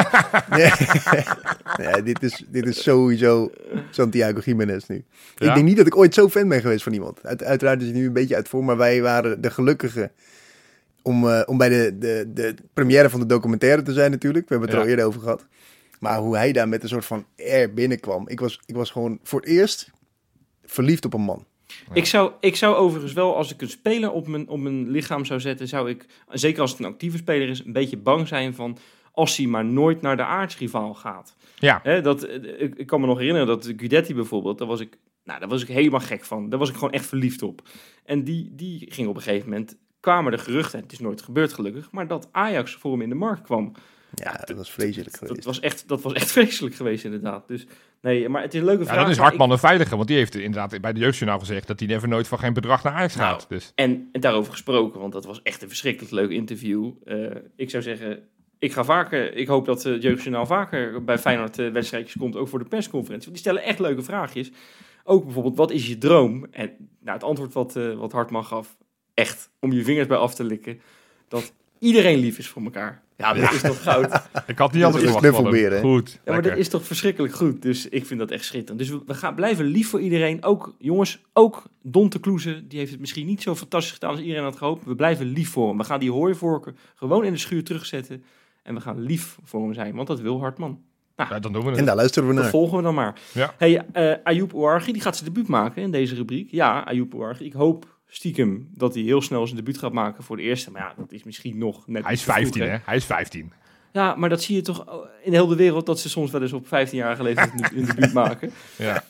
Ja, dit, is, dit is sowieso Santiago Jiménez nu.
Ja?
Ik denk niet dat ik ooit zo fan ben geweest van iemand. Uit, uiteraard is het nu een beetje uit voor, maar wij waren de gelukkige om, eh, om bij de, de, de première van de documentaire te zijn natuurlijk. We hebben het er al eerder over gehad. Maar hoe hij daar met een soort van air binnenkwam. Ik was, ik was gewoon voor het eerst verliefd op een man.
Ik, zou, ik zou overigens wel, als ik een speler op mijn, op mijn lichaam zou zetten, zou ik, zeker als het een actieve speler is, een beetje bang zijn van als hij maar nooit naar de aardsrivaal gaat.
Ja.
Hè, dat, ik, ik kan me nog herinneren dat Guidetti bijvoorbeeld, daar was ik, nou, daar was ik helemaal gek van. Daar was ik gewoon echt verliefd op. En die, die ging op een gegeven moment, kwamen de geruchten, het is nooit gebeurd gelukkig, maar dat Ajax voor hem in de markt kwam.
Ja, dat was vreselijk
Dat
geweest.
was echt, dat was echt (laughs) vreselijk geweest inderdaad. Dus nee, maar het is een leuke vraag.
Ja, dat is Hartman een veilige, want die heeft inderdaad bij de jeugdjournaal gezegd dat hij never nooit van geen bedrag naar Ajax
Nou,
gaat. Dus
En, en daarover gesproken, want dat was echt een verschrikkelijk leuk interview. Eh, ik zou zeggen, ik ga vaker, ik hoop dat het Jeugdjournaal vaker bij Feyenoord eh, wedstrijdjes komt, ook voor de persconferentie. Want die stellen echt leuke vraagjes. Ook bijvoorbeeld, wat is je droom? En nou, het antwoord wat, eh, wat Hartman gaf, echt, om je vingers bij af te likken, dat iedereen lief is voor elkaar. Ja, dat is toch goud? (laughs)
ik had niet anders
is
verwacht? Goed.
Ja, maar dat is toch verschrikkelijk goed. Dus ik vind dat echt schitterend. Dus we, we gaan blijven lief voor iedereen. Ook, jongens, ook Don te Kloeze. Die heeft het misschien niet zo fantastisch gedaan als iedereen had gehoopt. We blijven lief voor hem. We gaan die hooivorken gewoon in de schuur terugzetten. En we gaan lief voor hem zijn. Want dat wil Hartman.
Ja, dan doen we
En
het.
daar luisteren we
Dat
naar.
volgen we dan maar.
Ja.
Hey, eh Ayoub Ouarghi, die gaat zijn debuut maken in deze rubriek. Ja, Ayoub Ouarghi. Ik hoop stiekem dat hij heel snel zijn debuut gaat maken voor de eerste. Maar ja, dat is misschien nog net
Hij is
iets te vroeg,
15, hè? Hij is 15.
Ja, maar dat zie je toch in heel de wereld dat ze soms wel eens op 15-jarige leeftijd een debuut maken. (laughs)
Ja.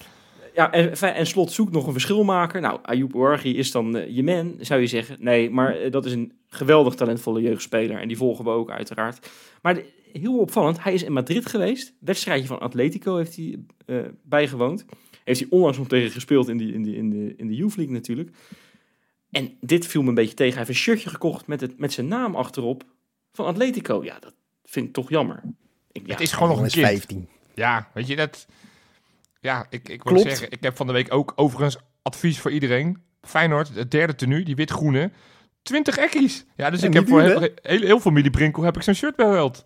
Ja, en, en Slot zoekt nog een verschilmaker. Nou, Ayoub Ouarghi is dan eh, je man, zou je zeggen. Nee, maar eh, dat is een geweldig talentvolle jeugdspeler. En die volgen we ook uiteraard. Maar de- heel opvallend, hij is in Madrid geweest. Wedstrijdje van Atletico heeft hij eh, bijgewoond. Heeft hij onlangs nog tegen gespeeld in, die, in, die, in, de, in de Youth League natuurlijk. En dit viel me een beetje tegen. Hij heeft een shirtje gekocht met, het, met zijn naam achterop van Atletico. Ja, dat vind ik toch jammer. Ik, ja,
Het is gewoon nog een kind.
15.
Ja, weet je dat? Ja, ik, ik wil zeggen, ik heb van de week ook overigens advies voor iedereen. Feyenoord, het derde tenue, die wit-groene. 20 ekkies. Ja, dus
Ja,
ik heb voor heel, heel, heel familie Brinkel heb ik zo'n shirt beheld.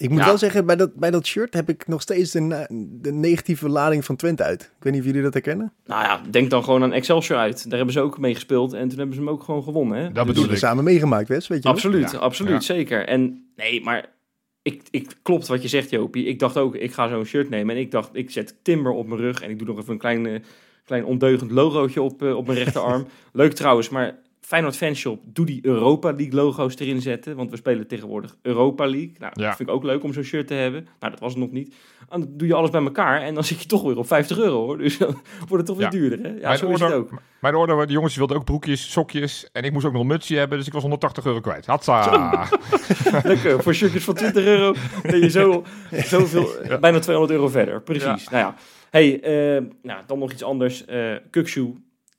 Ik moet
Ja.
wel zeggen, bij dat, bij dat shirt heb ik nog steeds de, de negatieve lading van Twente uit. Ik weet niet of jullie dat herkennen.
Nou ja, denk dan gewoon aan Excelsior uit. Daar hebben ze ook mee gespeeld en toen hebben ze hem ook gewoon gewonnen. Hè?
Dat
Dus-
bedoel ik.
we samen meegemaakt, Wes, weet je?
Absoluut,
Ja.
absoluut,
Ja.
zeker. En nee, maar ik, ik, klopt wat je zegt, Jopie. Ik dacht ook, ik ga zo'n shirt nemen. En ik dacht, ik zet Timber op mijn rug en ik doe nog even een klein, klein ondeugend logootje op, eh, op mijn rechterarm. (laughs) Leuk trouwens, maar Feyenoord Fanshop, doe die Europa League logo's erin zetten. Want we spelen tegenwoordig Europa League. Nou,
Ja.
dat vind ik ook leuk om zo'n shirt te hebben. Nou, dat was het nog niet. Dan doe je alles bij elkaar en dan (laughs) zit je toch weer op 50 euro hoor. Dus dan (laughs) wordt het toch weer
Ja.
duurder hè? Ja,
Mijn
zo is het
order-
ook.
Mijn orde, de jongens wilden ook broekjes, sokjes. En ik moest ook nog een mutsje hebben, dus ik was 180 euro kwijt. Hatsa. (laughs)
Lekker, voor shirtjes van 20 euro ben je zo, zoveel, bijna 200 euro verder. Precies. Nou ja, hey, eh, nou, dan nog iets anders. eh Kukshoe.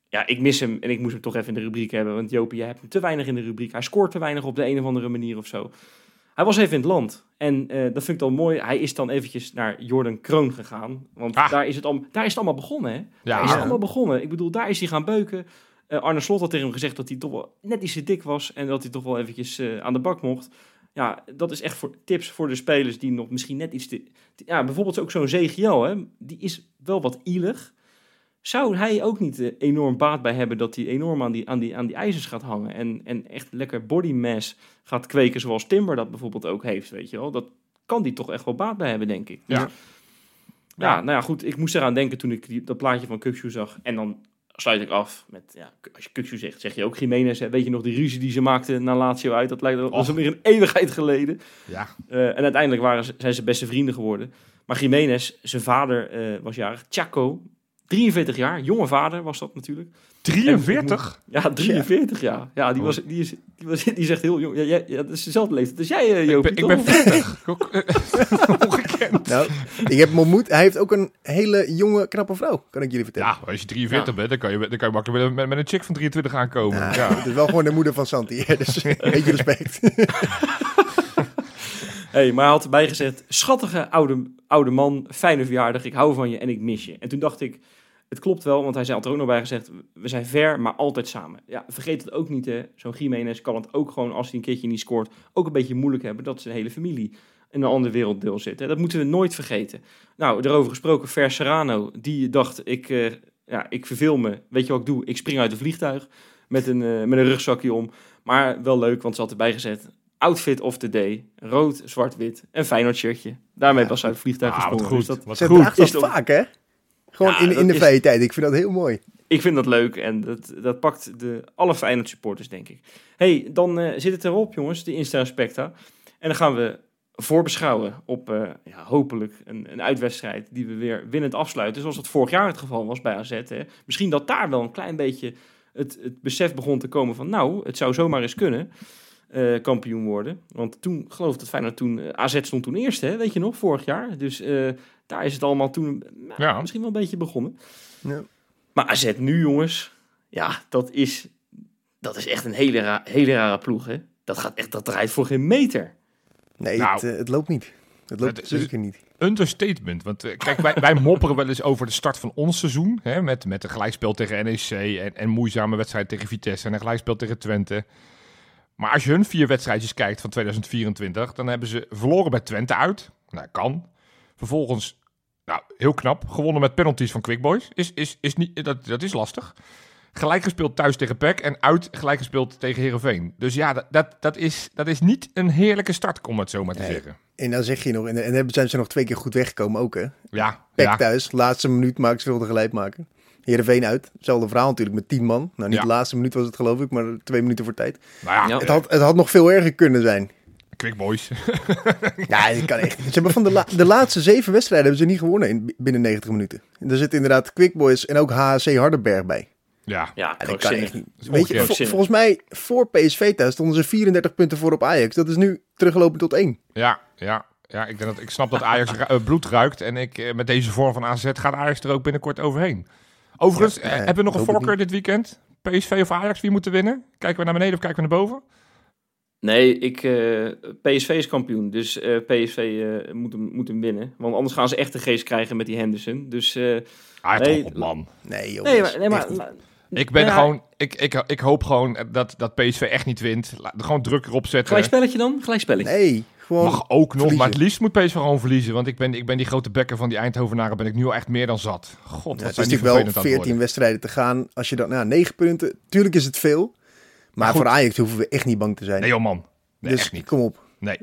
Ja, ik mis hem en ik moest hem toch even in de rubriek hebben. Want Jopie, jij hebt hem te weinig in de rubriek. Hij scoort te weinig op de een of andere manier of zo. Hij was even in het land. En eh, dat vind ik dan mooi. Hij is dan eventjes naar Jordan Kroon gegaan. Want
Ah.
daar, is het al, daar is het allemaal begonnen, hè?
Ja,
Daar is het allemaal begonnen. Ik bedoel, daar is hij gaan beuken. Eh, Arne Slot had tegen hem gezegd dat hij toch wel net iets te dik was. En dat hij toch wel eventjes eh, aan de bak mocht. Ja, dat is echt voor tips voor de spelers die nog misschien net iets te... te- ja, bijvoorbeeld ook zo'n Zegiel, hè. Die is wel wat ielig. Zou hij ook niet eh, enorm baat bij hebben dat hij enorm aan die, aan die, aan die ijzers gaat hangen. En, en echt lekker body mass gaat kweken zoals Timber dat bijvoorbeeld ook heeft, weet je wel. Dat kan die toch echt wel baat bij hebben, denk ik.
Ja.
Ja, nou ja, goed. Ik moest eraan denken toen ik die, dat plaatje van Kukshoe zag. En dan sluit ik af met, ja, als je Kukshoe zegt, zeg je ook Jiménez. Weet je nog die ruzie die ze maakte na Lazio uit? Dat lijkt
Och.
weer een eeuwigheid geleden.
ja.
Eh, en uiteindelijk waren ze, zijn ze beste vrienden geworden. Maar Jiménez, zijn vader eh, was jarig. Chaco, 43 jaar. Jonge vader was dat natuurlijk.
43?
Ja, 43 jaar. Ja, die,
Oh.
was, die, is, die, was, die heel jong. Ja, jij- ja, dat is dezelfde leeftijd. Dus jij, eh,
Ik
Jopie,
ben, ik ben
toch? (laughs)
40. Ook, eh, (laughs) Ongekend.
Nou, ik heb hem ontmoet. Hij heeft ook een hele jonge, knappe vrouw, kan ik jullie vertellen.
Ja, als je 43
Ja.
bent, dan kan je, dan kan je makkelijk met, met, met een chick van 23 aankomen.
Ja,
Ja.
Het is wel gewoon de moeder van Santi, dus (laughs) een beetje respect.
Hey, maar hij had erbij gezet, schattige oude, oude man, fijne verjaardag, ik hou van je en ik mis je. En toen dacht ik, het klopt wel, want hij zei, had er ook nog bij gezegd, we zijn ver, maar altijd samen. Ja, vergeet het ook niet, hè. Zo'n Jiménez kan het ook gewoon, als hij een keertje niet scoort, ook een beetje moeilijk hebben dat zijn hele familie in een ander werelddeel zit. Hè. Dat moeten we nooit vergeten. Nou, erover gesproken, Ver Serrano, die dacht, ik, eh, ja, ik verveel me. Weet je wat ik doe? Ik spring uit een vliegtuig met een, eh, met een rugzakje om. Maar wel leuk, want ze had erbij gezet, outfit of the day, rood, zwart, wit, en Feyenoord shirtje. Daarmee was ze uit het vliegtuig
Ah, wat
gesprongen.
goed.
Dus dat,
wat
Ze
goed.
draagt dat vaak, hè? Gewoon
Ja,
in, in de
is-
vrije tijd. Ik vind dat heel mooi.
ik vind dat leuk en dat, dat pakt de alle Feyenoord supporters, denk ik. hey, dan eh, zit het erop, jongens, de Insta Specta. En dan gaan we voorbeschouwen op eh, ja, hopelijk een, een uitwedstrijd die we weer winnend afsluiten. Zoals dat vorig jaar het geval was bij AZ. Hè. Misschien dat daar wel een klein beetje het, het besef begon te komen van... nou, het zou zomaar eens kunnen eh, kampioen worden. Want toen, geloof ik dat Feyenoord toen... eh, AZ stond toen eerst, hè, weet je nog, vorig jaar. Dus eh, daar is het allemaal toen nou,
Ja.
misschien wel een beetje begonnen.
Ja.
Maar AZ nu, jongens, ja, dat is, dat is echt een hele, ra hele rare ploeg, hè. Dat, gaat echt, dat draait voor geen meter.
Nee,
Nou.
het, het loopt niet. Het loopt
Het is-
zeker niet.
Understatement. Want kijk, wij, wij mopperen wel eens over de start van ons seizoen. Hè, met, met een gelijkspel tegen NEC en, en moeizame wedstrijd tegen Vitesse en een gelijkspel tegen Twente. Maar als je hun vier wedstrijdjes kijkt van 2024, dan hebben ze verloren bij Twente uit. Nou, kan. Vervolgens, nou, heel knap, gewonnen met penalties van Quick Boys. Is, is, is niet, dat, dat is lastig. Gelijk gespeeld thuis tegen PEC en uit gelijk gespeeld tegen Herenveen. Dus ja, dat, dat, dat, is, dat is niet een heerlijke start, om het zo maar te
Nee.
zeggen.
En dan zeg je nog, en, en hebben- zijn ze nog twee keer goed weggekomen ook, hè?
Ja, ja.
thuis, laatste minuut maken ze wilde gelijk maken. Heerenveen uit, hetzelfde verhaal natuurlijk met tien man. Nou, niet
Ja.
de laatste minuut was het geloof ik, maar twee minuten voor tijd.
Nou ja,
Ja.
Het, had, het had nog veel erger kunnen zijn.
Quick Boys. (laughs)
Ja, dat kan echt niet. Ze hebben van de, la- de laatste zeven wedstrijden hebben ze niet gewonnen in, binnen 90 minuten. En er zitten inderdaad Quick Boys en ook HC Hardenberg bij.
Ja,
Ja,
Ja, dat kan echt niet. Weet je, vol- volgens mij voor PSV thuis stonden ze 34 punten voor op Ajax. Dat is nu teruggelopen tot één.
ja, ja. Ja, ik, denk dat, ik snap dat Ajax ru- eh, bloed ruikt. En ik, eh, met deze vorm van AZ gaat Ajax er ook binnenkort overheen. Overigens,
Ja,
eh, hebben we nog een voorkeur dit weekend? PSV of Ajax, wie moeten winnen? Kijken we naar beneden of kijken we naar boven?
Nee, ik, eh, PSV is kampioen, dus eh, PSV eh, moet, hem, moet hem winnen. Want anders gaan ze echt de geest krijgen met die Henderson. Dus eh,
Ah,
Nee,
toch op, man.
Nee, joh.
nee, maar, nee, maar,
Ik ben
Ja.
gewoon, ik, ik, ik hoop gewoon dat, dat PSV echt niet wint. Laat, gewoon druk erop zetten.
gelijk spelletje dan? Gelijk spelletje.
Nee, gewoon...
Mag ook nog,
verliezen.
maar het liefst moet PSV gewoon verliezen. Want ik ben, ik ben die grote bekker van die Eindhovenaren ben ik nu al echt meer dan zat. God,
Ja, het is natuurlijk wel
vervelend aan het
14
worden.
wedstrijden te gaan. Als je dan, nou, 9 punten, tuurlijk is het veel. Maar voor Ajax hoeven we echt niet bang te zijn.
Nee joh man, nee,
dus
echt niet.
kom op,
Nee.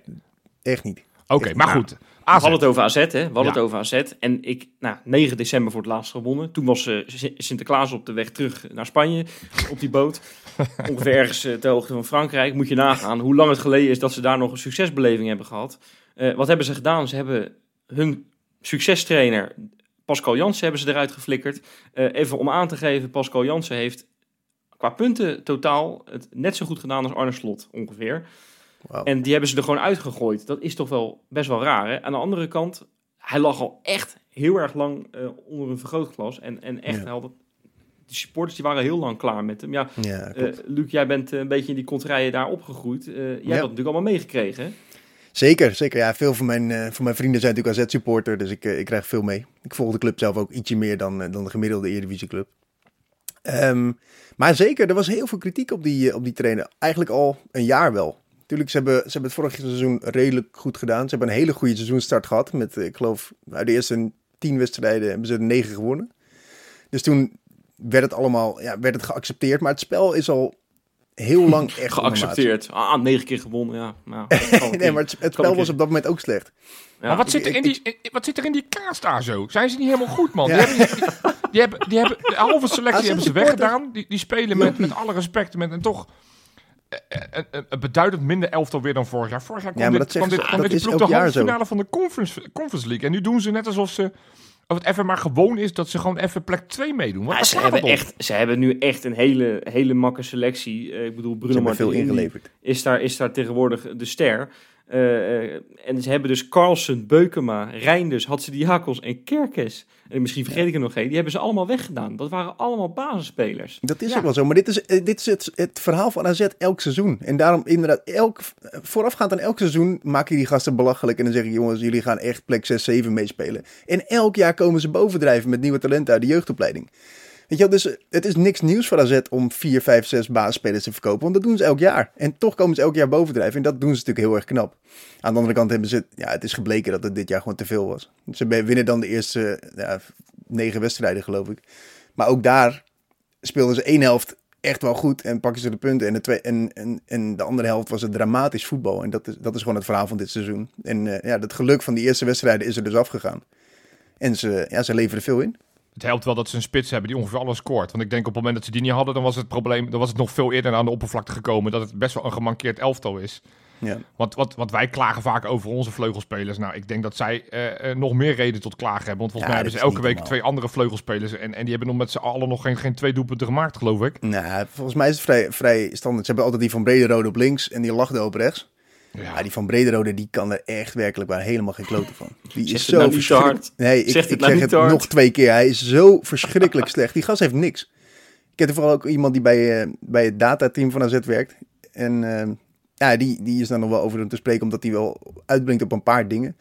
echt niet.
Oké, maar goed.
We
AZ.
hadden het over AZ, hè? We hadden
Ja.
het over AZ. En ik, nou, 9 december voor het laatst gewonnen. Toen was eh, Sin- Sinterklaas op de weg terug naar Spanje (laughs) op die boot. (laughs) Ongeveer ergens ter hoogte van Frankrijk. Moet je nagaan hoe lang het geleden is dat ze daar nog een succesbeleving hebben gehad. Eh, wat hebben ze gedaan? Ze hebben hun succestrainer Pascal Jansen hebben ze eruit geflikkerd. Even om aan te geven, Pascal Jansen heeft qua punten totaal het net zo goed gedaan als Arne Slot ongeveer. En die hebben ze er gewoon uitgegooid. Dat is toch wel best wel raar. Hè? Aan de andere kant, hij lag al echt heel erg lang eh, onder een vergrootglas. En, en echt,
Ja.
had de supporters die waren heel lang klaar met hem. Ja,
Ja,
eh. Luc, jij bent eh, een beetje in die kontrijen daar opgegroeid. Jij hebt dat natuurlijk allemaal meegekregen. hè?
Zeker, zeker. Ja, veel van mijn, van mijn vrienden zijn natuurlijk AZ-supporter, dus ik, ik krijg veel mee. Ik volg de club zelf ook ietsje meer dan, dan de gemiddelde Eredivisieclub. Ehm maar zeker, er was heel veel kritiek op die, op die trainer. Eigenlijk al een jaar wel. Tuurlijk, ze hebben, ze hebben het vorige seizoen redelijk goed gedaan. Ze hebben een hele goede seizoenstart gehad. Met, ik geloof, uit de eerste tien wedstrijden hebben ze er negen gewonnen. Dus toen werd het allemaal ja, werd het geaccepteerd. Maar het spel is al heel (laughs) lang echt.
Geaccepteerd. Ah, negen keer gewonnen, ja. Nou, (laughs)
Nee, maar het, het spel was op dat moment ook slecht.
Ja,
maar wat zit, er in die, in- wat zit er in die kaas daar zo? Zijn ze niet helemaal goed, man?
Ja.
Die, hebben, die, die hebben, die hebben de halve selectie hebben ze weggedaan. Die, die spelen met, met alle respect met een toch een, een, een beduidend minder elftal weer dan vorig jaar. Vorig jaar kwam
Ja, maar
dit,
dat
kwam dit,
dat
dit ploeg de halve
zo.
finale van de conference, conference League. En nu doen ze net alsof ze of het even maar gewoon is dat ze gewoon even plek 2 meedoen. Wat
Ja,
waar
ze, hebben echt, ze hebben nu echt een hele, hele makke selectie. Eh, ik bedoel, Bruno Martins
ingeleverd.
is daar, is daar tegenwoordig de ster. Eh, eh, en ze hebben dus Carlsen, Beukema, Reinders, Hatsidiakos en Kerkes. En misschien vergeet ik er nog één. Die hebben ze allemaal weggedaan. Dat waren allemaal basisspelers.
Dat is
Ja.
ook wel zo. Maar dit is, eh, dit is het, het verhaal van AZ elk seizoen. En daarom inderdaad, elk, voorafgaand aan elk seizoen maak je die gasten belachelijk. En dan zeg je, jongens, jullie gaan echt plek 6, 7 meespelen. En elk jaar komen ze bovendrijven met nieuwe talenten uit de jeugdopleiding. Dus eh, het is niks nieuws voor AZ om 4, 5, 6 basisspelers te verkopen. Want dat doen ze elk jaar. En toch komen ze elk jaar bovendrijven. En dat doen ze natuurlijk heel erg knap. Aan de andere kant hebben ze, ja, het is gebleken dat het dit jaar gewoon te veel was. Ze winnen dan de eerste ja, negen wedstrijden, geloof ik. Maar ook daar speelden ze één helft echt wel goed en pakken ze de punten. En de, twee, en, en, en de andere helft was het dramatisch voetbal. En dat is, dat is gewoon het verhaal van dit seizoen. En eh, ja, het geluk van die eerste wedstrijden is er dus afgegaan. En ze, ja, ze leveren veel in.
Het helpt wel dat ze een spits hebben die ongeveer alles scoort. Want ik denk op het moment dat ze die niet hadden, dan was het probleem, dan was het nog veel eerder aan de oppervlakte gekomen dat het best wel een gemankeerd elftal is.
Ja.
Want wat, wat wij klagen vaak over onze vleugelspelers. Nou, ik denk dat zij eh, eh, nog meer reden tot klagen hebben. Want volgens
Ja,
mij hebben ze elke week
normaal.
twee andere vleugelspelers. En, en die hebben nog met z'n allen nog geen, geen twee doelpunten gemaakt, geloof ik.
Nou, volgens mij is het vrij, vrij standaard. Ze hebben altijd die van Brederode op links en die Lachdo op rechts. Ja, die van Brederode, die kan er echt werkelijk waar helemaal geen kloten van. Die is zo
nou niet te
verschrik-
hard.
Nee, ik,
Zeg
ik
het nou
zeg het
hard.
nog twee keer. Hij is zo verschrikkelijk slecht. Die gast heeft niks. Ik heb er vooral ook iemand die bij, eh, bij het datateam van AZ werkt. En eh, ja, die, die is dan nog wel over hem te spreken, omdat hij wel uitbrengt op een paar dingen.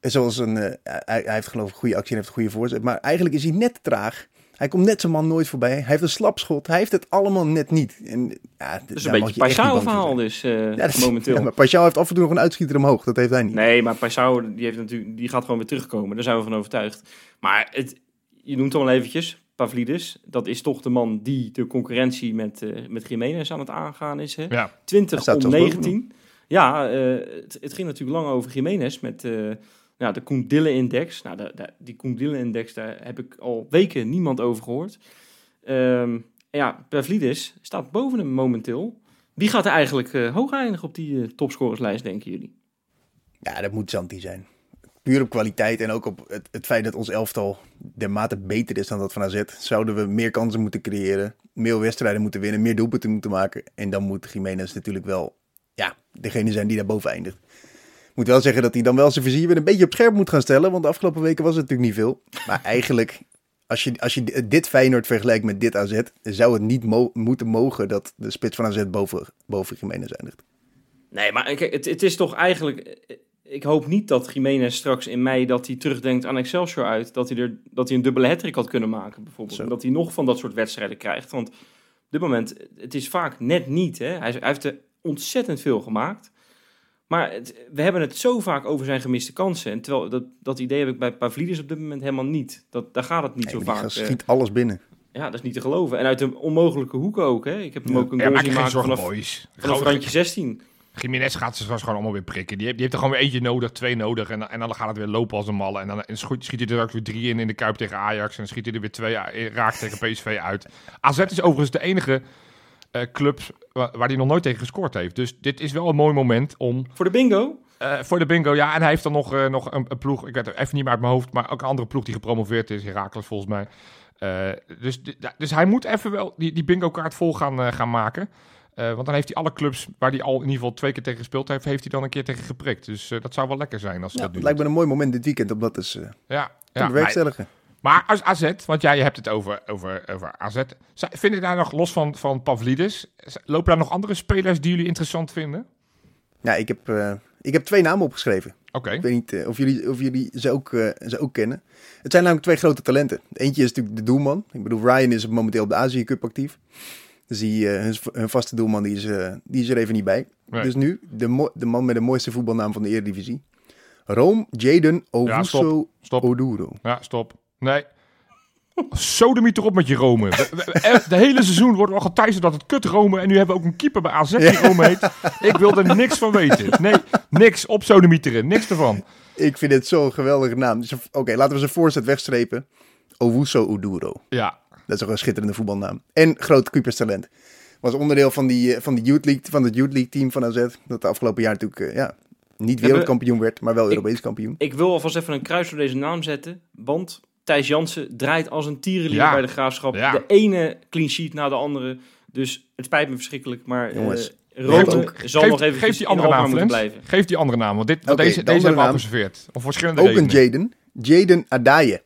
En Zoals een, eh, hij, hij heeft geloof ik een goede actie en heeft een goede voorzet. Maar eigenlijk is hij net traag. Hij komt net zijn man nooit voorbij. Hij heeft een slapschot. Hij heeft het allemaal net niet. En, ja,
Dat is een beetje een Paisao-verhaal dus eh,
Ja, dat is-
momenteel. (laughs)
Ja, maar Pashao heeft af en toe nog een uitschieter omhoog. Dat heeft hij niet.
Nee, maar Paisao die, heeft natuurlijk, die gaat gewoon weer terugkomen. Daar zijn we van overtuigd. Maar het, je noemt al eventjes, Pavlidis. Dat is toch de man die de concurrentie met, eh met Jiménez aan het aangaan is. Hè?
Ja,
Hij
20
staat
om
zelfs
19. Ja, eh, het, het ging natuurlijk lang over Jiménez met ja, de Koen Dille-index. Nou, de, die Koen Dille-index, daar heb ik al weken niemand over gehoord. Ehm, ja, Pavlidis staat boven hem momenteel. Wie gaat er eigenlijk eh, hoog eindigen op die eh, topscorerslijst, denken jullie?
Ja, dat moet Zanti zijn. Puur op kwaliteit en ook op het, het feit dat ons elftal dermate beter is dan dat van AZ. Zouden we meer kansen moeten creëren, meer wedstrijden moeten winnen, meer doelpunten moeten maken. En dan moet Jiménez natuurlijk wel ja, degene zijn die daar boven eindigt. Moet wel zeggen dat hij dan wel zijn vizier weer een beetje op scherp moet gaan stellen. Want de afgelopen weken was het natuurlijk niet veel. Maar eigenlijk, als je, als je dit Feyenoord vergelijkt met dit AZ... zou het niet mo- moeten mogen dat de spits van AZ boven, boven Jiménez eindigt.
Nee, maar kijk, het, het is toch eigenlijk... Ik hoop niet dat Jiménez straks in mei dat hij terugdenkt aan Excelsior uit. Dat hij, er, dat hij een dubbele hattrick had kunnen maken bijvoorbeeld.
Zo.
En dat hij nog van dat soort wedstrijden krijgt. Want op dit moment, het is vaak net niet. Hè? Hij, hij heeft er ontzettend veel gemaakt. Maar het- we hebben het zo vaak over zijn gemiste kansen. En terwijl dat, dat idee heb ik bij Pavlidis op dit moment helemaal niet. Dat, daar gaat het niet
Nee,
zo vaak.
gast
eh,
schiet alles binnen.
ja, dat is niet te geloven. En uit een onmogelijke hoek ook. Hè? Ik heb hem
Ja.
ook een goal zien maken vanaf,
boys.
vanaf randje 16.
Jiménez gaat ze gewoon allemaal weer prikken. Die heeft, die heeft er gewoon weer eentje nodig, twee nodig. En, dan- en dan gaat het weer lopen als een malle. En dan en schiet, schiet hij er straks weer drie in in de Kuip tegen Ajax. En dan schiet hij er weer twee a- raak tegen PSV uit. AZ is overigens de enige eh, club waar, waar hij nog nooit tegen gescoord heeft. Dus dit is wel een mooi moment om
Voor de bingo.
eh, voor de bingo. Ja, en hij heeft dan nog, eh, nog een, een ploeg. Ik weet het even niet meer uit mijn hoofd. Maar ook een andere ploeg die gepromoveerd is. Herakles volgens mij. Eh, dus, dus hij moet even wel die, die bingo kaart vol gaan, gaan maken. Eh, want dan heeft hij alle clubs waar hij al in ieder geval twee keer tegen gespeeld heeft, heeft hij dan een keer tegen geprikt. Dus dat zou wel lekker zijn als
Ja,
dat
het
nu
lijkt me een mooi moment dit weekend om dat dus eh.
Ja,
te
ja maar,
bewerkstelligen.
Maar als AZ, want jij hebt het over, over, over AZ. Zou- Vind je daar nog los van, van Pavlidis, lopen daar nog andere spelers die jullie interessant vinden?
Ja, ik heb, eh, ik heb twee namen opgeschreven.
Oké.
Ik weet niet eh, of, jullie, of jullie ze ook, eh, ze ook kennen. Het zijn namelijk twee grote talenten. Eentje is natuurlijk de doelman. Ik bedoel, Ryan is momenteel op de Azië Cup actief. Dus die, hun, hun vaste doelman die is, die is er even niet bij.
Nee.
Dus nu de, de man met de mooiste voetbalnaam van de Eredivisie. Rome Jaden Owusu
stop. Stop.
Oduro.
Ja, stop. Nee. Sodemiet erop met je Rome. De hele seizoen wordt al geteisterd dat het kut Rome. En nu hebben we ook een keeper bij AZ die Rome heet. Ik wil er niks van weten. Nee, niks op sodemieteren. Niks ervan.
Ik vind het zo'n geweldige naam. Dus, Oké, laten we zijn voorzet wegstrepen. Owusu Oduro.
Ja,
Dat is ook een schitterende voetbalnaam. En groot keeperstalent. Was onderdeel van, die, eh, van, de Youth League, van het Youth League team van AZ. Dat de afgelopen jaar natuurlijk eh, ja, niet wereldkampioen werd, maar wel Europees kampioen.
Ik wil alvast even een kruis voor deze naam zetten. Want Thijs Jansen draait als een tierenlier
Ja.
bij de Graafschap.
Ja.
De ene clean sheet na de andere. Dus het spijt me verschrikkelijk. Maar
Jongens,
eh Rome
ook.
zal
geef,
nog even
geef die andere naam,
moeten blijven.
Geef die andere naam, want dit, deze,
de
deze hebben we al
naam.
geserveerd. Om verschillende
Ook een. Jaden. Jaden Adaye.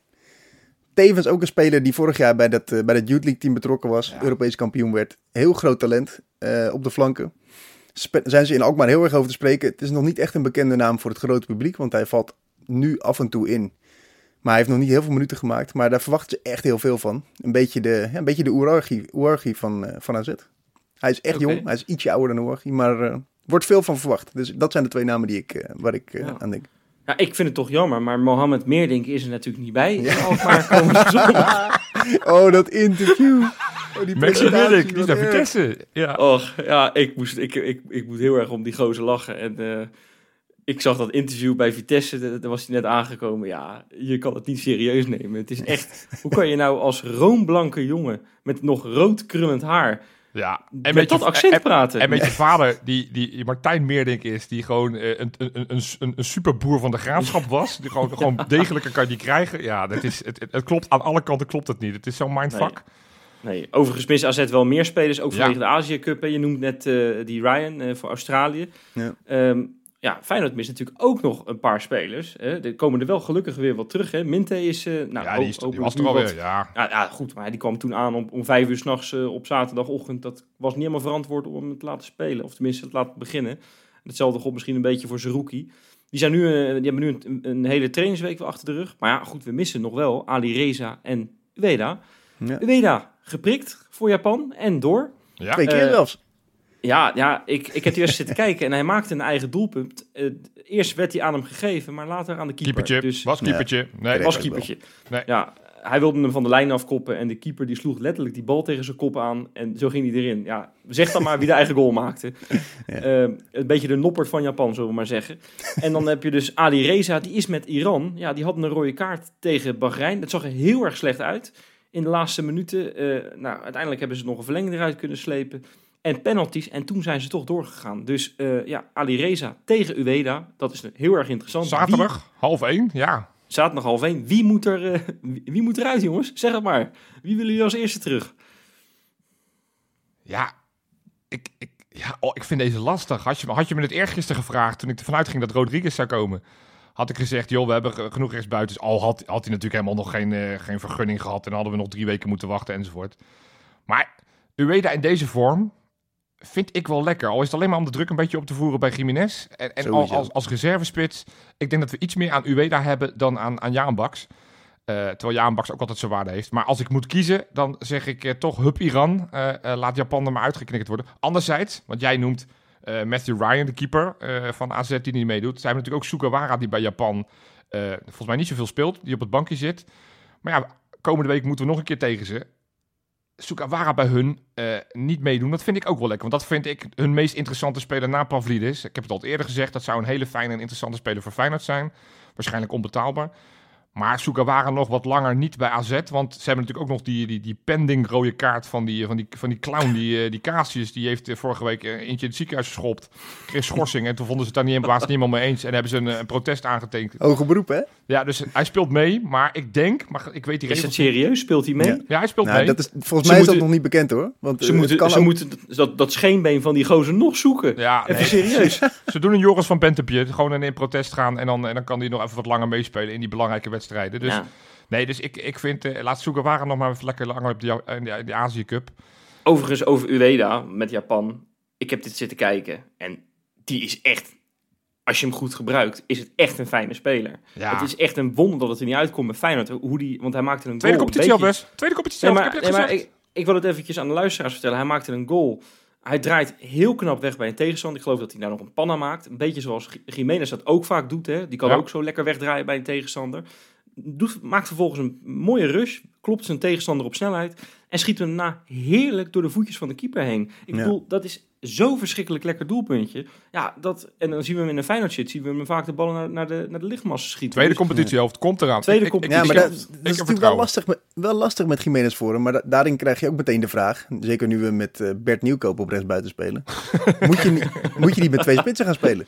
Tevens ook een speler die vorig jaar bij dat, eh, bij dat Youth League team betrokken was. Europees kampioen werd. Heel groot talent eh, op de flanken. Spe- zijn ze in Alkmaar heel erg over te spreken. Het is nog niet echt een bekende naam voor het grote publiek. Want hij valt nu af en toe in. Maar hij heeft nog niet heel veel minuten gemaakt. Maar daar verwachten ze echt heel veel van. Een beetje de, ja, een beetje de Oerarchi, Oerarchi van, eh, van AZ. Hij is echt jong. Hij is ietsje ouder dan Oerarchi. Maar er wordt veel van verwacht. Dus dat zijn de twee namen die ik, eh, waar ik eh,
Ja.
aan denk.
Ja, ik vind het toch jammer. Maar Mohammed Meerdink is er natuurlijk niet bij. zondag. (laughs)
Oh, dat interview. Oh, die
Dirk, die is naar. Vitesse. Ja.
Och, ja, ik, moest, ik, ik, ik moet heel erg om die gozer lachen. En eh, ik zag dat interview bij Vitesse, da- daar was hij net aangekomen. Ja, je kan het niet serieus nemen. Het is echt, (laughs) hoe kan je nou als roomblanke jongen met nog rood krullend haar
Ja,
en met dat
je-
accent
en-
praten?
En met je vader, die, die Martijn Meerdink is, die gewoon eh, een, een, een, een, een superboer van de graafschap (laughs) was. Die gewoon, gewoon degelijker kan je die krijgen. Ja, dat is, het, het, het klopt, aan alle kanten klopt het niet. Het is zo'n mindfuck.
Nee, overigens mist AZ wel meer spelers, ook
Ja.
vanwege de Azië Cup. hè. Je noemt net eh, die Ryan eh, voor Australië.
Ja.
Ehm, ja, Feyenoord mist natuurlijk ook nog een paar spelers. Hè. Er komen er wel gelukkig weer wat terug. Hè. Minte is... eh nou,
ja, die, is, die was er alweer.
wat-
Ja,
Ja, ja, goed, maar die kwam toen aan om, om vijf uur s'nachts uh, op zaterdagochtend. Dat was niet helemaal verantwoord om hem te laten spelen. Of tenminste te laten beginnen. Hetzelfde god misschien een beetje voor Zerouki. Die, zijn nu, eh, die hebben nu een, een hele trainingsweek weer achter de rug. Maar ja, goed, we missen nog wel Ali Reza en Ueda.
Ja.
Ueda geprikt voor Japan en door.
ja.
Twee keer
Eh,
zelfs.
Ja, ja ik, ik heb eerst zitten kijken en hij maakte een eigen doelpunt. Eh, eerst werd hij aan hem gegeven, maar later aan de keeper.
keepertje.
Dus
was keepertje. Nee,
was keepertje.
Nee.
Ja, hij wilde hem van de lijn afkoppen en de keeper die sloeg letterlijk die bal tegen zijn kop aan en zo ging hij erin. Ja, zeg dan maar wie de eigen goal maakte.
Ja.
Eh, een beetje de noppert van Japan, zullen we maar zeggen. En dan heb je dus Ali Reza, die is met Iran. Ja, die had een rode kaart tegen Bahrein. Dat zag er heel erg slecht uit in de laatste minuten. Eh, nou, uiteindelijk hebben ze nog een verlenging eruit kunnen slepen. En penalties. En toen zijn ze toch doorgegaan. Dus eh, ja, Ali Reza tegen Ueda. Dat is heel erg interessant. Wie-
Zaterdag, half één. Ja,
Zaterdag half één. Wie moet, er, eh, wie, wie moet eruit, jongens? Zeg het maar. Wie willen jullie als eerste terug?
Ja, ik, ik, ja oh, ik vind deze lastig. Had je, me- had je me het eergisteren gevraagd toen ik ervan uitging dat Rodriguez zou komen, had ik gezegd, joh, we hebben ge- genoeg rechtsbuitens. Al had, had hij natuurlijk helemaal nog geen, eh, geen vergunning gehad en hadden we nog drie weken moeten wachten enzovoort. Maar Ueda in deze vorm vind ik wel lekker. Al is het alleen maar om de druk een beetje op te voeren bij Jiménez. En, en al- als, als reservespits, ik denk dat we iets meer aan Ueda hebben dan aan, aan Jaan Baks. Eh, terwijl Jaan Baks ook altijd zijn waarde heeft. Maar als ik moet kiezen, dan zeg ik eh, toch Hup Iran. Eh, laat Japan er maar uitgeknikkerd worden. Anderzijds, want jij noemt Matthew Ryan, de keeper van AZ, die niet meedoet. Zijn we natuurlijk ook Sugawara, die bij Japan volgens mij niet zoveel speelt. Die op het bankje zit. Maar ja, komende week moeten we nog een keer tegen ze. Sugawara bij hun eh, niet meedoen, dat vind ik ook wel lekker. Want dat vind ik hun meest interessante speler na Pavlidis. Ik heb het al eerder gezegd, dat zou een hele fijne en interessante speler voor Feyenoord zijn. Waarschijnlijk onbetaalbaar. Maar Sugawara nog wat langer niet bij AZ. Want ze hebben natuurlijk ook nog die, die, die pending rode kaart van die, van die, van die clown, die, eh, die Casius. Die heeft eh, vorige week eh, eentje in het ziekenhuis geschopt. Kreeg schorsing en toen vonden ze het daar niet, was het niet helemaal mee eens. En hebben ze een, een protest aangetekend.
Hoge beroep, hè?
Ja, dus hij speelt mee. Maar ik denk, maar ik weet die
Is het serieus? Speelt hij mee?
Ja.
Ja, hij speelt
Nou,
mee.
dat is, volgens
Ze
mij is dat nog niet bekend, hoor. Want
Ze moeten,
kan
ze
ook-
moeten dat, dat scheenbeen van die gozer nog zoeken.
Ja,
Even
nee.
serieus.
Ze doen een Joris van Bentempje. Gewoon in, in protest gaan. En dan, en dan kan hij nog even wat langer meespelen in die belangrijke wedstrijden. Dus
Ja.
nee, dus ik, ik vind, eh, laat Sugawara nog maar even lekker langer op die, in die Azië Cup.
Overigens over Ueda met Japan. Ik heb dit zitten kijken. En die is echt, als je hem goed gebruikt, is het echt een fijne speler.
Ja.
Het is echt een wonder dat het er niet uitkomt met Feyenoord. Hoe die, want hij maakte een
Tweede
goal.
competitie
beetje-
best. Tweede competitie
Nee,
al.
maar,
ik heb
maar ik, ik wil het eventjes aan de luisteraars vertellen. Hij maakte een goal. Hij draait heel knap weg bij een tegenstander. Ik geloof dat hij daar nog een panna maakt. Een beetje zoals Jiménez dat ook vaak doet. Hè? Die kan
Ja.
ook zo lekker wegdraaien bij een tegenstander. Doet, maakt vervolgens een mooie rush. Klopt zijn tegenstander op snelheid. En schiet hem daarna heerlijk door de voetjes van de keeper heen. Ik
Ja.
bedoel, dat is zo'n verschrikkelijk lekker doelpuntje. Ja, dat, en dan zien we hem in een Feyenoord shit. Zien we hem vaak de ballen naar, naar, de, naar de lichtmassen schieten.
Tweede
Dus-
competitiehelft komt eraan.
Tweede
Ik- ik-
competitie-
Ja, maar dat,
ik
dat
heb
is natuurlijk wel lastig, met, wel lastig met Jiménez voor hem. Maar da- daarin krijg je ook meteen de vraag. Zeker nu we met eh, Bert Nieuwkoop op rechtsbuiten spelen. (laughs) moet, je, niet- moet je niet met twee spitsen gaan spelen?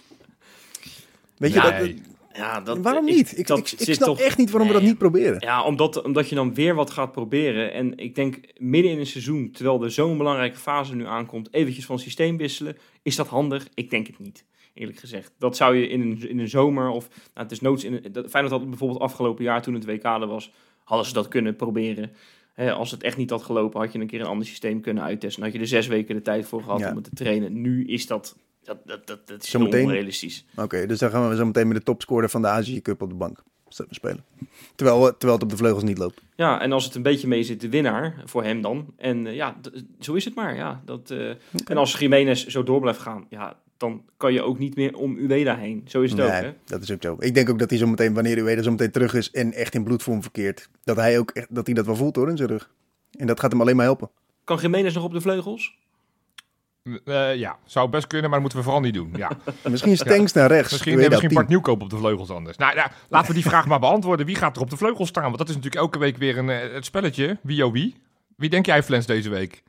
Weet je,
Nee.
dat,
Ja, dat,
waarom niet? Ik,
dat
ik, ik snap
toch-
echt niet waarom we dat niet proberen.
Ja, omdat, omdat je dan weer wat gaat proberen. En ik denk midden in een seizoen, terwijl er zo'n belangrijke fase nu aankomt, eventjes van systeem wisselen. Is dat handig? Ik denk het niet, eerlijk gezegd. Dat zou je in een, in een zomer of, nou, het is noods in een, dat, Feyenoord had bijvoorbeeld afgelopen jaar toen het WK er was, hadden ze dat kunnen proberen. Hè, als het echt niet had gelopen, had je een keer een ander systeem kunnen uittesten. Dan had je er zes weken de tijd voor gehad
Ja.
om het te trainen. Nu is dat, dat, dat, dat, dat is heel
Zometeen-
onrealistisch.
Oké, dus dan gaan we zo meteen met de topscorer van de Azië Cup op de bank spelen. Terwijl, eh, terwijl het op de vleugels niet loopt.
Ja, en als het een beetje mee zit, de winnaar voor hem dan. En eh, ja, zo is het maar. Ja, dat, eh, En als Jiménez zo door blijft gaan, ja, dan kan je ook niet meer om Ueda heen. Zo is het ook, hè?
dat is ook zo. Ik denk ook dat hij zo meteen, wanneer u weer zo meteen terug is en echt in bloedvorm verkeert, dat hij ook echt, dat hij dat wel voelt hoor in zijn rug. En dat gaat hem alleen maar helpen.
Kan Jiménez nog op de vleugels?
Eh, ja, zou best kunnen, maar dat moeten we vooral niet doen. Ja. (laughs)
Misschien Stengs naar rechts.
Misschien, eh,
dat,
misschien Bart. Nieuwkoop op de vleugels anders. Nou, nou, laten we die vraag maar beantwoorden. Wie gaat er op de vleugels staan? Want dat is natuurlijk elke week weer een, eh, het spelletje. Wie oh wie? Wie denk jij, Flens, deze week?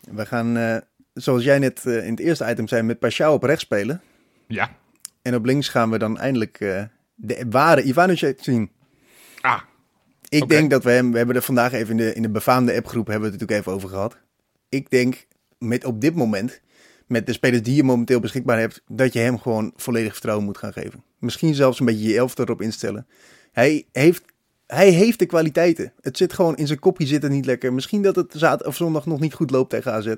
We gaan, eh, zoals jij net eh, in het eerste item zei, met Pashao op rechts spelen.
Ja.
En op links gaan we dan eindelijk eh, de ware Ivanovic zien.
Ah,
Ik denk dat we hem, we hebben er vandaag even in de, in de befaamde appgroep hebben we het natuurlijk even over gehad. Ik denk met op dit moment, met de spelers die je momenteel beschikbaar hebt, dat je hem gewoon volledig vertrouwen moet gaan geven. Misschien zelfs een beetje je elftal erop instellen. Hij heeft, hij heeft de kwaliteiten. Het zit gewoon in zijn kopje zit het niet lekker. Misschien dat het zaterdag of zondag nog niet goed loopt tegen AZ.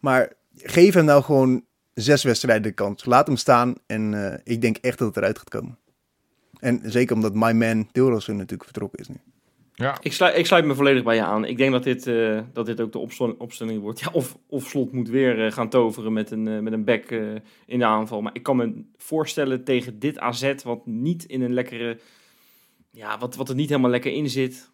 Maar geef hem nou gewoon zes wedstrijden de kans. Laat hem staan en eh, ik denk echt dat het eruit gaat komen. En zeker omdat my man Dilrosun natuurlijk vertrokken is nu.
Ja.
Ik sluit, ik sluit me volledig bij je aan. Ik denk dat dit, eh, dat dit ook de opstel- opstelling wordt. Ja, of, of Slot moet weer eh, gaan toveren met een, eh, met een back in de aanval. Maar ik kan me voorstellen tegen dit AZ, wat niet in een lekkere... Ja, wat, wat er niet helemaal lekker in zit.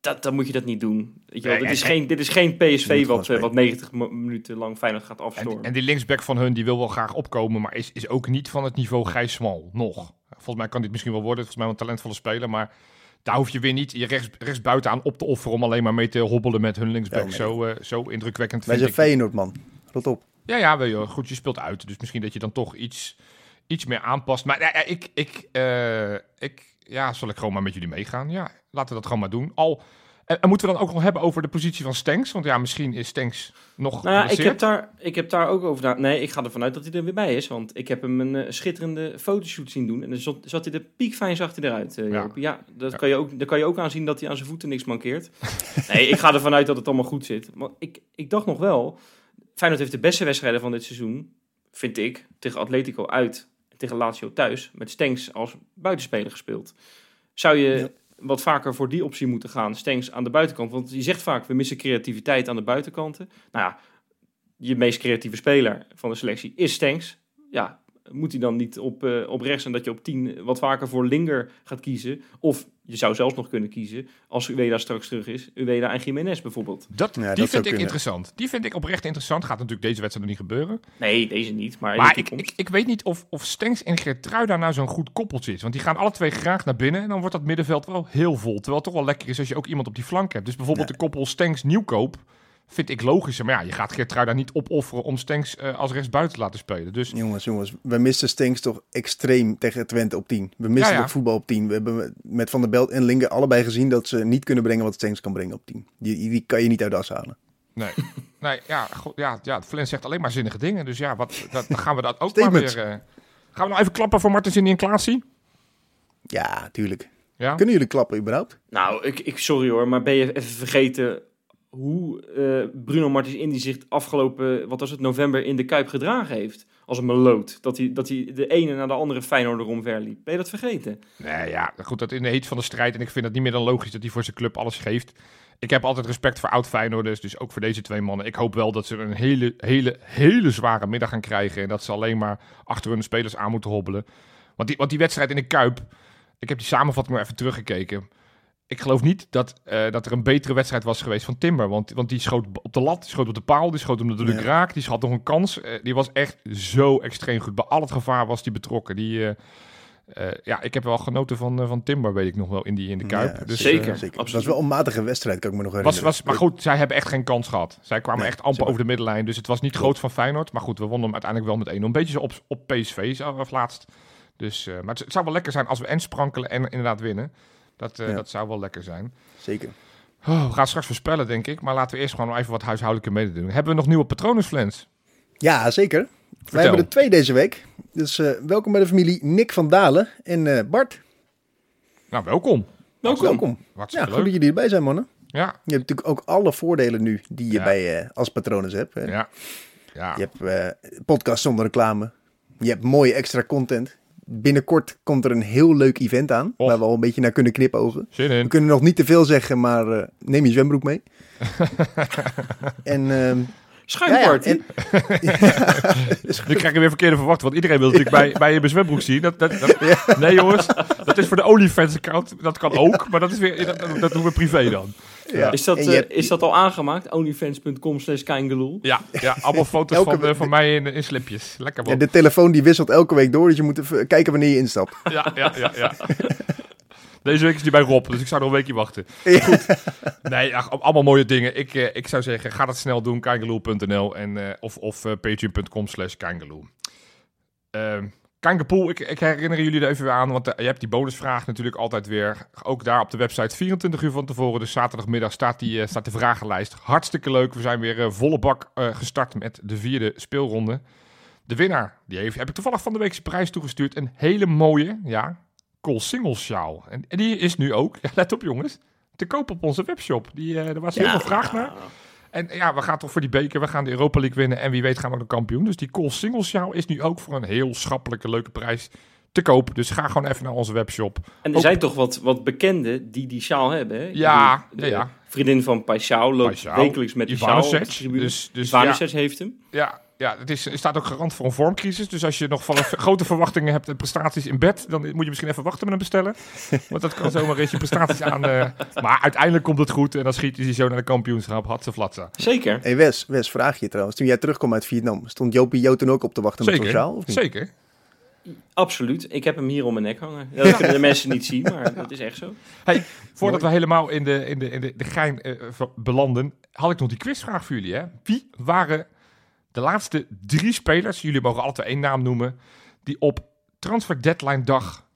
Dat, dan moet je dat niet doen. Weet je wel,
Nee,
dit, is
en-
geen, dit is geen PSV wat, wat 90 mo- minuten lang Feyenoord gaat
En,
afstormen.
en die linksback van hun, die wil wel graag opkomen, maar is, is ook niet van het niveau Gijs Smal. Nog. Volgens mij kan dit misschien wel worden. Volgens mij een talentvolle speler, maar daar hoef je weer niet je rechts, rechts buiten aan op te offeren om alleen maar mee te hobbelen met hun linksback.
Ja, nee.
zo, eh, zo indrukwekkend
Wij
vind
zijn
ik.
Feyenoord, man. Rot op.
Ja, ja, wel, joh. goed, je speelt uit. Dus misschien dat je dan toch iets, iets meer aanpast. Maar ja, ja, ik, ik, eh, ik, ja, zal ik gewoon maar met jullie meegaan. Ja, laten we dat gewoon maar doen. Al, en, en moeten we dan ook nog hebben over de positie van Stenks? Want ja, misschien is Stenks nog
Nou ja, ik
geblesseerd.
heb, daar, ik heb daar ook over... na- Nee, ik ga ervan uit dat hij er weer bij is. Want ik heb hem een eh, schitterende fotoshoot zien doen. En dan zat, zat hij er piekfijn zag hij eruit, eh,
Ja.
Ja, dat
Ja.
Kan je ook, daar kan je ook aan zien dat hij aan zijn voeten niks mankeert. (laughs) nee, ik ga ervan uit dat het allemaal goed zit. Maar ik, ik dacht nog wel... Feyenoord heeft de beste wedstrijden van dit seizoen, vind ik, tegen Atletico uit en tegen Lazio thuis, met Stenks als buitenspeler gespeeld. Zou je. Wat vaker voor die optie moeten gaan, Stenks aan de buitenkant? Want je zegt vaak, we missen creativiteit aan de buitenkanten. Nou ja, je meest creatieve speler van de selectie is Stenks. Ja, moet hij dan niet op, eh, op rechts en dat je op 10 wat vaker voor Linger gaat kiezen? Of je zou zelfs nog kunnen kiezen, als Ueda straks terug is, Ueda en Jiménez bijvoorbeeld.
Dat,
Ja, dat
die vind ik
kunnen.
interessant. Die vind ik oprecht interessant. Gaat natuurlijk deze wedstrijd nog niet gebeuren.
Nee, deze niet, maar,
Maar ik, ik, ik weet niet of, of Stenks en Geertruida nou zo'n goed koppeltje is. Want die gaan alle twee graag naar binnen. En dan wordt dat middenveld wel heel vol. Terwijl het toch wel lekker is als je ook iemand op die flank hebt. Dus bijvoorbeeld
Nee.
de koppel Stenks-Nieuwkoop vind ik logischer. Maar ja, je gaat Geertruida niet opofferen om Stenks eh, als rechtsbuiten te laten spelen. Dus
Jongens, jongens, we missen Stenks toch extreem tegen Twente op 10. We missen
Ja,
voetbal op 10. We hebben met Van der Belt en Linger allebei gezien dat ze niet kunnen brengen wat Stenks kan brengen op 10. Die, die kan je niet uit de as halen.
nee, (laughs) nee ja, ja, ja, Flens zegt alleen maar zinnige dingen. Dus ja, wat, dat, dan gaan we dat ook maar weer... eh, gaan we nou even klappen voor Martens en Klaasie?
Ja, tuurlijk.
Ja?
Kunnen jullie klappen überhaupt?
Nou, ik, ik, sorry hoor, maar ben je even vergeten hoe eh, Bruno Martins Indy zich afgelopen, wat was het, november in de Kuip gedragen heeft? Als een meloot. Dat hij, dat hij de ene na de andere Feyenoorder omverliep. Ben je dat vergeten?
Nee, ja, goed, dat in de heet van de strijd. En ik vind het niet meer dan logisch dat hij voor zijn club alles geeft. Ik heb altijd respect voor oud Feyenoorders, dus ook voor deze twee mannen. Ik hoop wel dat ze een hele, hele, hele zware middag gaan krijgen. En dat ze alleen maar achter hun spelers aan moeten hobbelen. Want die, want die wedstrijd in de Kuip, ik heb die samenvatting nog even teruggekeken. Ik geloof niet dat, eh, dat er een betere wedstrijd was geweest van Timber. Want, want die schoot op de lat, die schoot op de paal, die schoot hem natuurlijk
Ja.
raak. Die had nog een kans. Eh, die was echt zo extreem goed. Bij al het gevaar was die betrokken. Die, eh, eh, ja, ik heb wel genoten van, van Timber, weet ik nog wel, in, die, in de Kuip.
Ja,
dus,
zeker.
zeker. Het
absoluut.
was wel een matige wedstrijd, kan ik me nog
was,
herinneren.
was, maar goed, zij hebben echt geen kans gehad. Zij kwamen
Nee,
echt amper
zeker.
over de middenlijn. Dus het was niet groot van Feyenoord. Maar goed, we wonnen hem uiteindelijk wel met 1 Een beetje zo op, op PSV zelf laatst. Dus, eh, maar het, het zou wel lekker zijn als we en sprankelen en inderdaad winnen. Dat, eh,
Ja.
dat zou wel lekker zijn.
Zeker.
Oh, we gaan straks voorspellen, denk ik. Maar laten we eerst gewoon nog even wat huishoudelijke mededelingen. Hebben we nog nieuwe patronen, Flens?
Ja, zeker. Wij hebben er twee deze week. Dus eh, welkom bij de familie Nick van Dalen en eh, Bart.
Nou, welkom.
Welkom.
Welkom. Ja,
Hartstikke
goed dat
leuk.
jullie erbij zijn, mannen.
Ja,
Je hebt natuurlijk ook alle voordelen nu die je
Ja.
bij, eh, als patronen hebt. hè.
ja. Ja,
Je hebt eh podcast zonder reclame. Je hebt mooie extra content. Binnenkort komt er een heel leuk event aan.
Och.
Waar we al een beetje naar kunnen knipogen.
zin
We kunnen nog niet te veel zeggen, maar eh, neem je zwembroek mee. (laughs) en
Schuimparty.
en- (laughs)
Nu krijg ik weer verkeerde verwachting, want iedereen wil natuurlijk bij, bij je zwembroek zien. Dat, dat, dat- Nee jongens, dat is voor de OnlyFans-account. Dat kan ook, maar dat, is weer, dat, dat doen we privé dan.
ja.
is, dat,
je
eh,
hebt-
is dat al aangemaakt? Onlyfans.com slash Keingeloel.
Ja, ja allemaal (laughs) foto's
Elke-
van, eh, van mij in, in slipjes. Lekker
ja,
man.
de telefoon die wisselt elke week door, dus je moet even kijken wanneer je instapt.
Ja, ja, ja, ja. (laughs) Deze week is die bij Rob, dus ik zou nog een weekje wachten. Goed. Nee, ach, allemaal mooie dingen. Ik, eh, ik zou zeggen, ga dat snel doen. Kangaloo.nl en eh, of, of eh, patreon.com slash kangaloo. Ehm Kangapool, ik, ik herinner jullie er even weer aan, want je hebt die bonusvraag natuurlijk altijd weer. Ook daar op de website 24 uur van tevoren, dus zaterdagmiddag staat, die, staat de vragenlijst. Hartstikke leuk, we zijn weer volle bak gestart met de vierde speelronde. De winnaar, die heeft, heb ik toevallig van de week zijn prijs toegestuurd. Een hele mooie, ja, Col Singles sjaal. En, en die is nu ook, (laughs) ja, let op jongens, te koop op onze webshop. Die, eh er was heel veel vraag naar. En ja, we gaan toch voor die beker, we gaan de Europa League winnen en wie weet gaan we ook de kampioen. Dus die Col Singles sjaal is nu ook voor een heel schappelijke, leuke prijs te koop. Dus ga gewoon even naar onze webshop.
En er
Ook-
zijn toch wat, wat bekenden die die sjaal hebben. Hè?
Ja, ja,
Vriendin van Paixão loopt wekelijks met die sjaal
dus, dus
heeft hem.
Ja, ja het is, er staat ook garant voor een vormcrisis. Dus als je nog van (laughs) grote verwachtingen hebt en prestaties in bed, dan moet je misschien even wachten met hem bestellen. Want dat kan (laughs) zomaar eens je prestaties aan. eh, maar uiteindelijk komt het goed en dan schiet hij zo naar de kampioenschap. Hadse flatsa.
Zeker.
Hey Wes, Wes, vraag je trouwens. Toen jij terugkwam uit Vietnam, stond Jopie jou toen ook op te wachten met
Zeker.
sociaal? Of niet?
Zeker.
Absoluut. Ik heb hem hier om mijn nek hangen. Dat kunnen de mensen niet zien, maar dat is echt zo.
Hey, voordat we helemaal in de, in de, in de, de gein eh, belanden, had ik nog die quizvraag voor jullie. Hè? Wie waren de laatste drie spelers, jullie mogen altijd één naam noemen, die op transfer deadline dag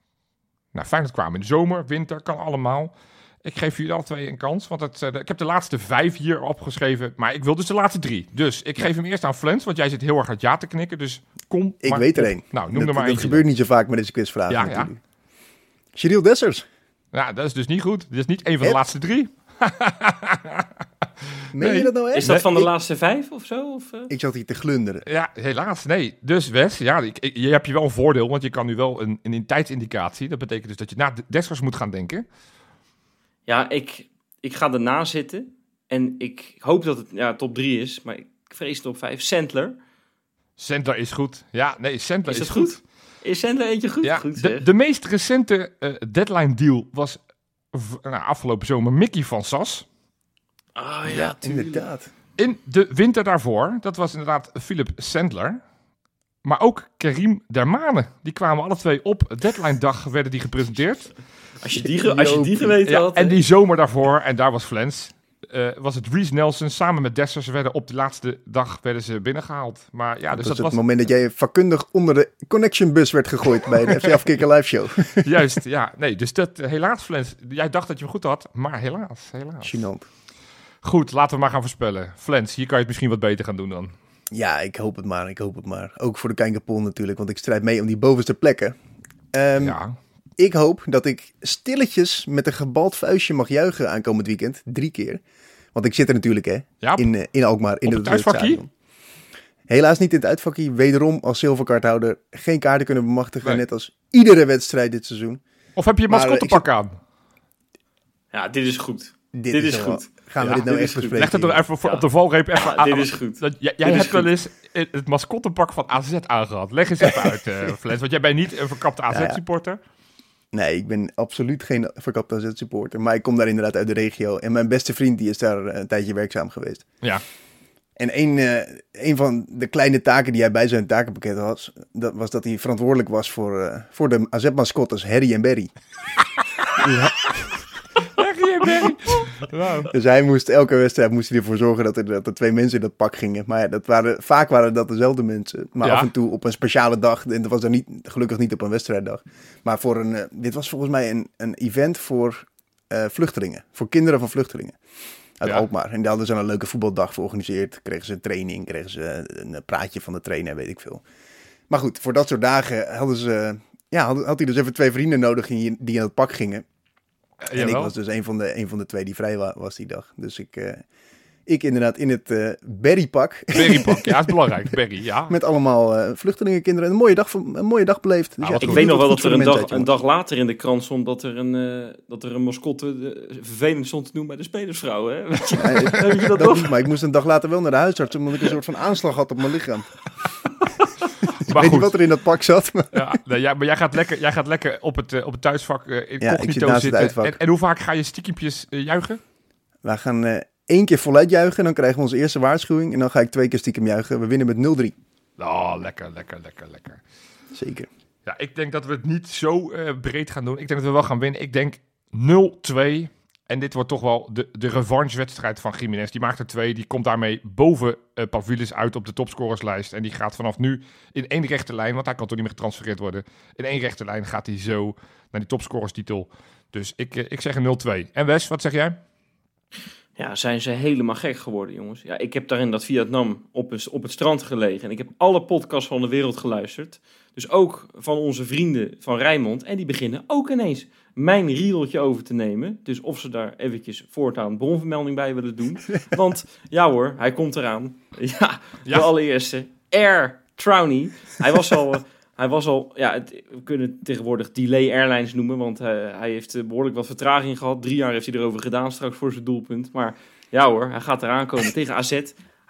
naar Feyenoord kwamen? In de zomer, winter, kan allemaal. Ik geef jullie alle twee een kans, want het, eh, ik heb de laatste vijf hier opgeschreven, maar ik wil dus de laatste drie. Dus ik geef hem eerst aan Flens, want jij zit heel erg hard ja te knikken, dus kom
Ik
maar
weet er één.
Nou, noem
dat,
er maar
dat
eentje.
gebeurt niet zo vaak met deze quizvragen
Ja, ja.
Cyril Dessers.
Ja, dat is dus niet goed. Dit is niet één van de
Het-
laatste drie. (laughs)
Meen
Nee.
je dat nou echt?
Is dat van de
ik,
laatste vijf of zo? Of, eh?
ik zat hier te glunderen.
Ja, helaas. Nee. Dus Wes, ja, ik, ik- je hebt je wel een voordeel, want je kan nu wel een, een tijdsindicatie. Dat betekent dus dat je na de Dessers moet gaan denken.
Ja, ik, ik ga erna zitten. En ik hoop dat het ja, top drie is, maar ik vrees top vijf. Sandler.
Sandler is goed. Ja, nee, Sandler
Is goed? Is Sandler eentje goed?
Ja,
goed
de,
zeg.
de meest recente eh, deadline deal was nou, afgelopen zomer Mickey van Sas.
Ah ja.
Inderdaad.
In de winter daarvoor, dat was inderdaad Philip Sandler. Maar ook Karim Dermane. Die kwamen alle twee op deadline dag, werden die gepresenteerd.
Als je die, als je die geweten
Ja,
had.
en die zomer daarvoor, en daar was Flens, eh, was het Reese Nelson samen met Dessers werden op de laatste dag werden ze binnengehaald. Maar ja, dus
dat
was
het moment dat jij vakkundig onder de connection bus werd gegooid bij de FC Afkikker live show. (laughs)
juist, ja. Nee, dus dat, eh, helaas Flens, jij dacht dat je hem goed had, maar helaas, helaas.
Gênant.
Goed, laten we maar gaan voorspellen. Flens, hier kan je het misschien wat beter gaan doen dan.
Ja, ik hoop het maar. Ik hoop het maar. Ook voor de Kijkerpool natuurlijk, want ik strijd mee om die bovenste plekken. Ehm,
ja,
Ik hoop dat ik stilletjes met een gebald vuistje mag juichen aankomend weekend. Drie keer. Want ik zit er natuurlijk, hè.
ja
In, eh, in Alkmaar. In
Op
het. Helaas niet in het uitvakkie. Wederom als zilverkaarthouder geen kaarten kunnen bemachtigen.
Nee.
Net als iedere wedstrijd dit seizoen.
of heb je je
Maar, eh,
mascottepak aan?
Ja, dit is goed.
Dit,
Dit is goed.
Gaan we
Ja,
dit nou
dit
echt bespreken?
Leg het er even voor,
Ja.
op de valreep even
Ja,
aan.
dit is goed.
Dat, jij jij
Dit
hebt wel eens het mascottepak van AZ aangehad. Leg eens even uit, eh (laughs) Flens. Want jij bent niet een verkapte
ja.
AZ-supporter.
Nee, ik ben absoluut geen verkapte AZ-supporter. Maar ik kom daar inderdaad uit de regio. En mijn beste vriend die is daar eh, een tijdje werkzaam geweest.
Ja.
En een, eh, een van de kleine taken die hij bij zijn takenpakket had, dat was dat hij verantwoordelijk was voor, eh, voor de AZ-mascottes Harry en Berry.
Leg je Berry. Wauw.
Dus hij moest elke wedstrijd moest hij ervoor zorgen dat er, dat er twee mensen in dat pak gingen. Maar ja, dat waren, vaak waren dat dezelfde mensen. Maar
Ja.
af en toe op een speciale dag. En dat was dan niet, gelukkig niet op een wedstrijddag. Maar voor een, eh, dit was volgens mij een, een event voor eh, vluchtelingen. Voor kinderen van vluchtelingen. Uit
Ja.
Alkmaar. En daar hadden ze een leuke voetbaldag voor georganiseerd. Kregen ze training, kregen ze een praatje van de trainer, weet ik veel. Maar goed, voor dat soort dagen hadden ze... Ja, had, had hij dus even twee vrienden nodig die, die in het pak gingen. En ik was dus een van de, een van de twee die vrij wa- was die dag. Dus ik, eh, Ik inderdaad in het eh berrypak.
Berrypak, ja, is (laughs) belangrijk. Berry, ja.
Met allemaal eh, vluchtelingenkinderen. Een mooie dag, een mooie dag beleefd. Dus
Ah, wat
Ik
goed.
weet nog wel dat er een dag, een dag later in de krant stond dat er een, eh, dat er een mascotte de, vervelend stond te doen bij de spelersvrouw. Hè? Weet (laughs) je, dat
dat
nog?
niet, maar ik moest een dag later wel naar de huisarts, omdat ik een soort van aanslag had op mijn lichaam. Weet niet
goed,
wat er in dat pak zat. Maar...
ja, ja, maar jij gaat lekker, jij gaat lekker op, het, eh, op het thuisvak eh incognito
zit naast het
zitten.
uitvak.
En, en hoe vaak ga je stiekempjes eh, juichen?
We gaan eh, één keer voluit juichen, dan krijgen we onze eerste waarschuwing. En dan ga ik twee keer stiekem juichen. We winnen met 0-3.
Oh, lekker, lekker, lekker, lekker.
Zeker.
Ja, ik denk dat we het niet zo eh, breed gaan doen. Ik denk dat we wel gaan winnen. Ik denk 0-2. En dit wordt toch wel de, de revanche-wedstrijd van Jiménez. Die maakt er twee. Die komt daarmee boven uh, uit op de topscorerslijst. En die gaat vanaf nu in één rechte lijn, want hij kan toch niet meer getransfereerd worden. In één rechte lijn gaat hij zo naar die topscorerstitel. Dus ik, uh, ik zeg een 0-2. En Wes, wat zeg jij?
Ja, zijn ze helemaal gek geworden, jongens. Ja, ik heb daar in dat Vietnam op, een, op het strand gelegen. En ik heb alle podcasts van de wereld geluisterd. Dus ook van onze vrienden van Rijnmond. En die beginnen ook ineens mijn riedeltje over te nemen. Dus of ze daar eventjes voortaan bronvermelding bij willen doen. (laughs) Want ja hoor, hij komt eraan. (laughs) Ja,
Ja.
de allereerste. Air Trowney. Hij was al... (laughs) Hij was al, ja, het, we kunnen het tegenwoordig Delay Airlines noemen, want uh, hij heeft uh, behoorlijk wat vertraging gehad. Drie jaar heeft hij erover gedaan straks voor zijn doelpunt. Maar ja hoor, hij gaat eraan komen tegen AZ.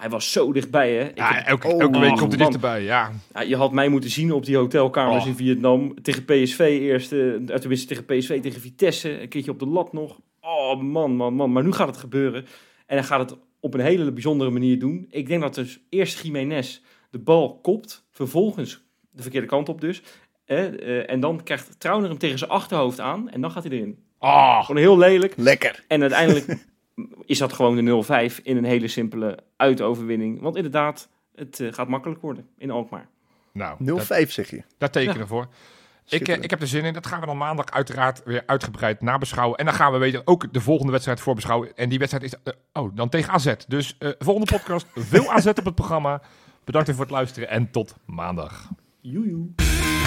Hij was zo dichtbij, hè. Ik
Ja,
heb-
elke,
oh,
elke week komt hij dichterbij, ja.
ja, je had mij moeten zien op die hotelkamers
Oh.
in Vietnam. Tegen PSV eerst, uh, tenminste tegen PSV, tegen Vitesse. Een keertje op de lat nog. Oh man, man, man. Maar nu gaat het gebeuren. En hij gaat het op een hele bijzondere manier doen. Ik denk dat dus eerst Jiménez de bal kopt. Vervolgens de verkeerde kant op dus. Eh, eh, en dan krijgt Trauner hem tegen zijn achterhoofd aan. En dan gaat hij erin.
Oh,
Gewoon heel lelijk.
Lekker.
En uiteindelijk (laughs) is dat gewoon de 0-5 in een hele simpele uitoverwinning. Want inderdaad, het eh, gaat makkelijk worden in Alkmaar.
nou,
0-5
dat,
zeg je.
daar tekenen we voor. Ik, eh, ik heb er zin in. Dat gaan we dan maandag uiteraard weer uitgebreid nabeschouwen. En dan gaan we weten ook de volgende wedstrijd voorbeschouwen. En die wedstrijd is eh, oh, dan tegen AZ. Dus eh, volgende podcast, (laughs) veel AZ op het programma. Bedankt voor het luisteren en tot maandag.
Joejoe.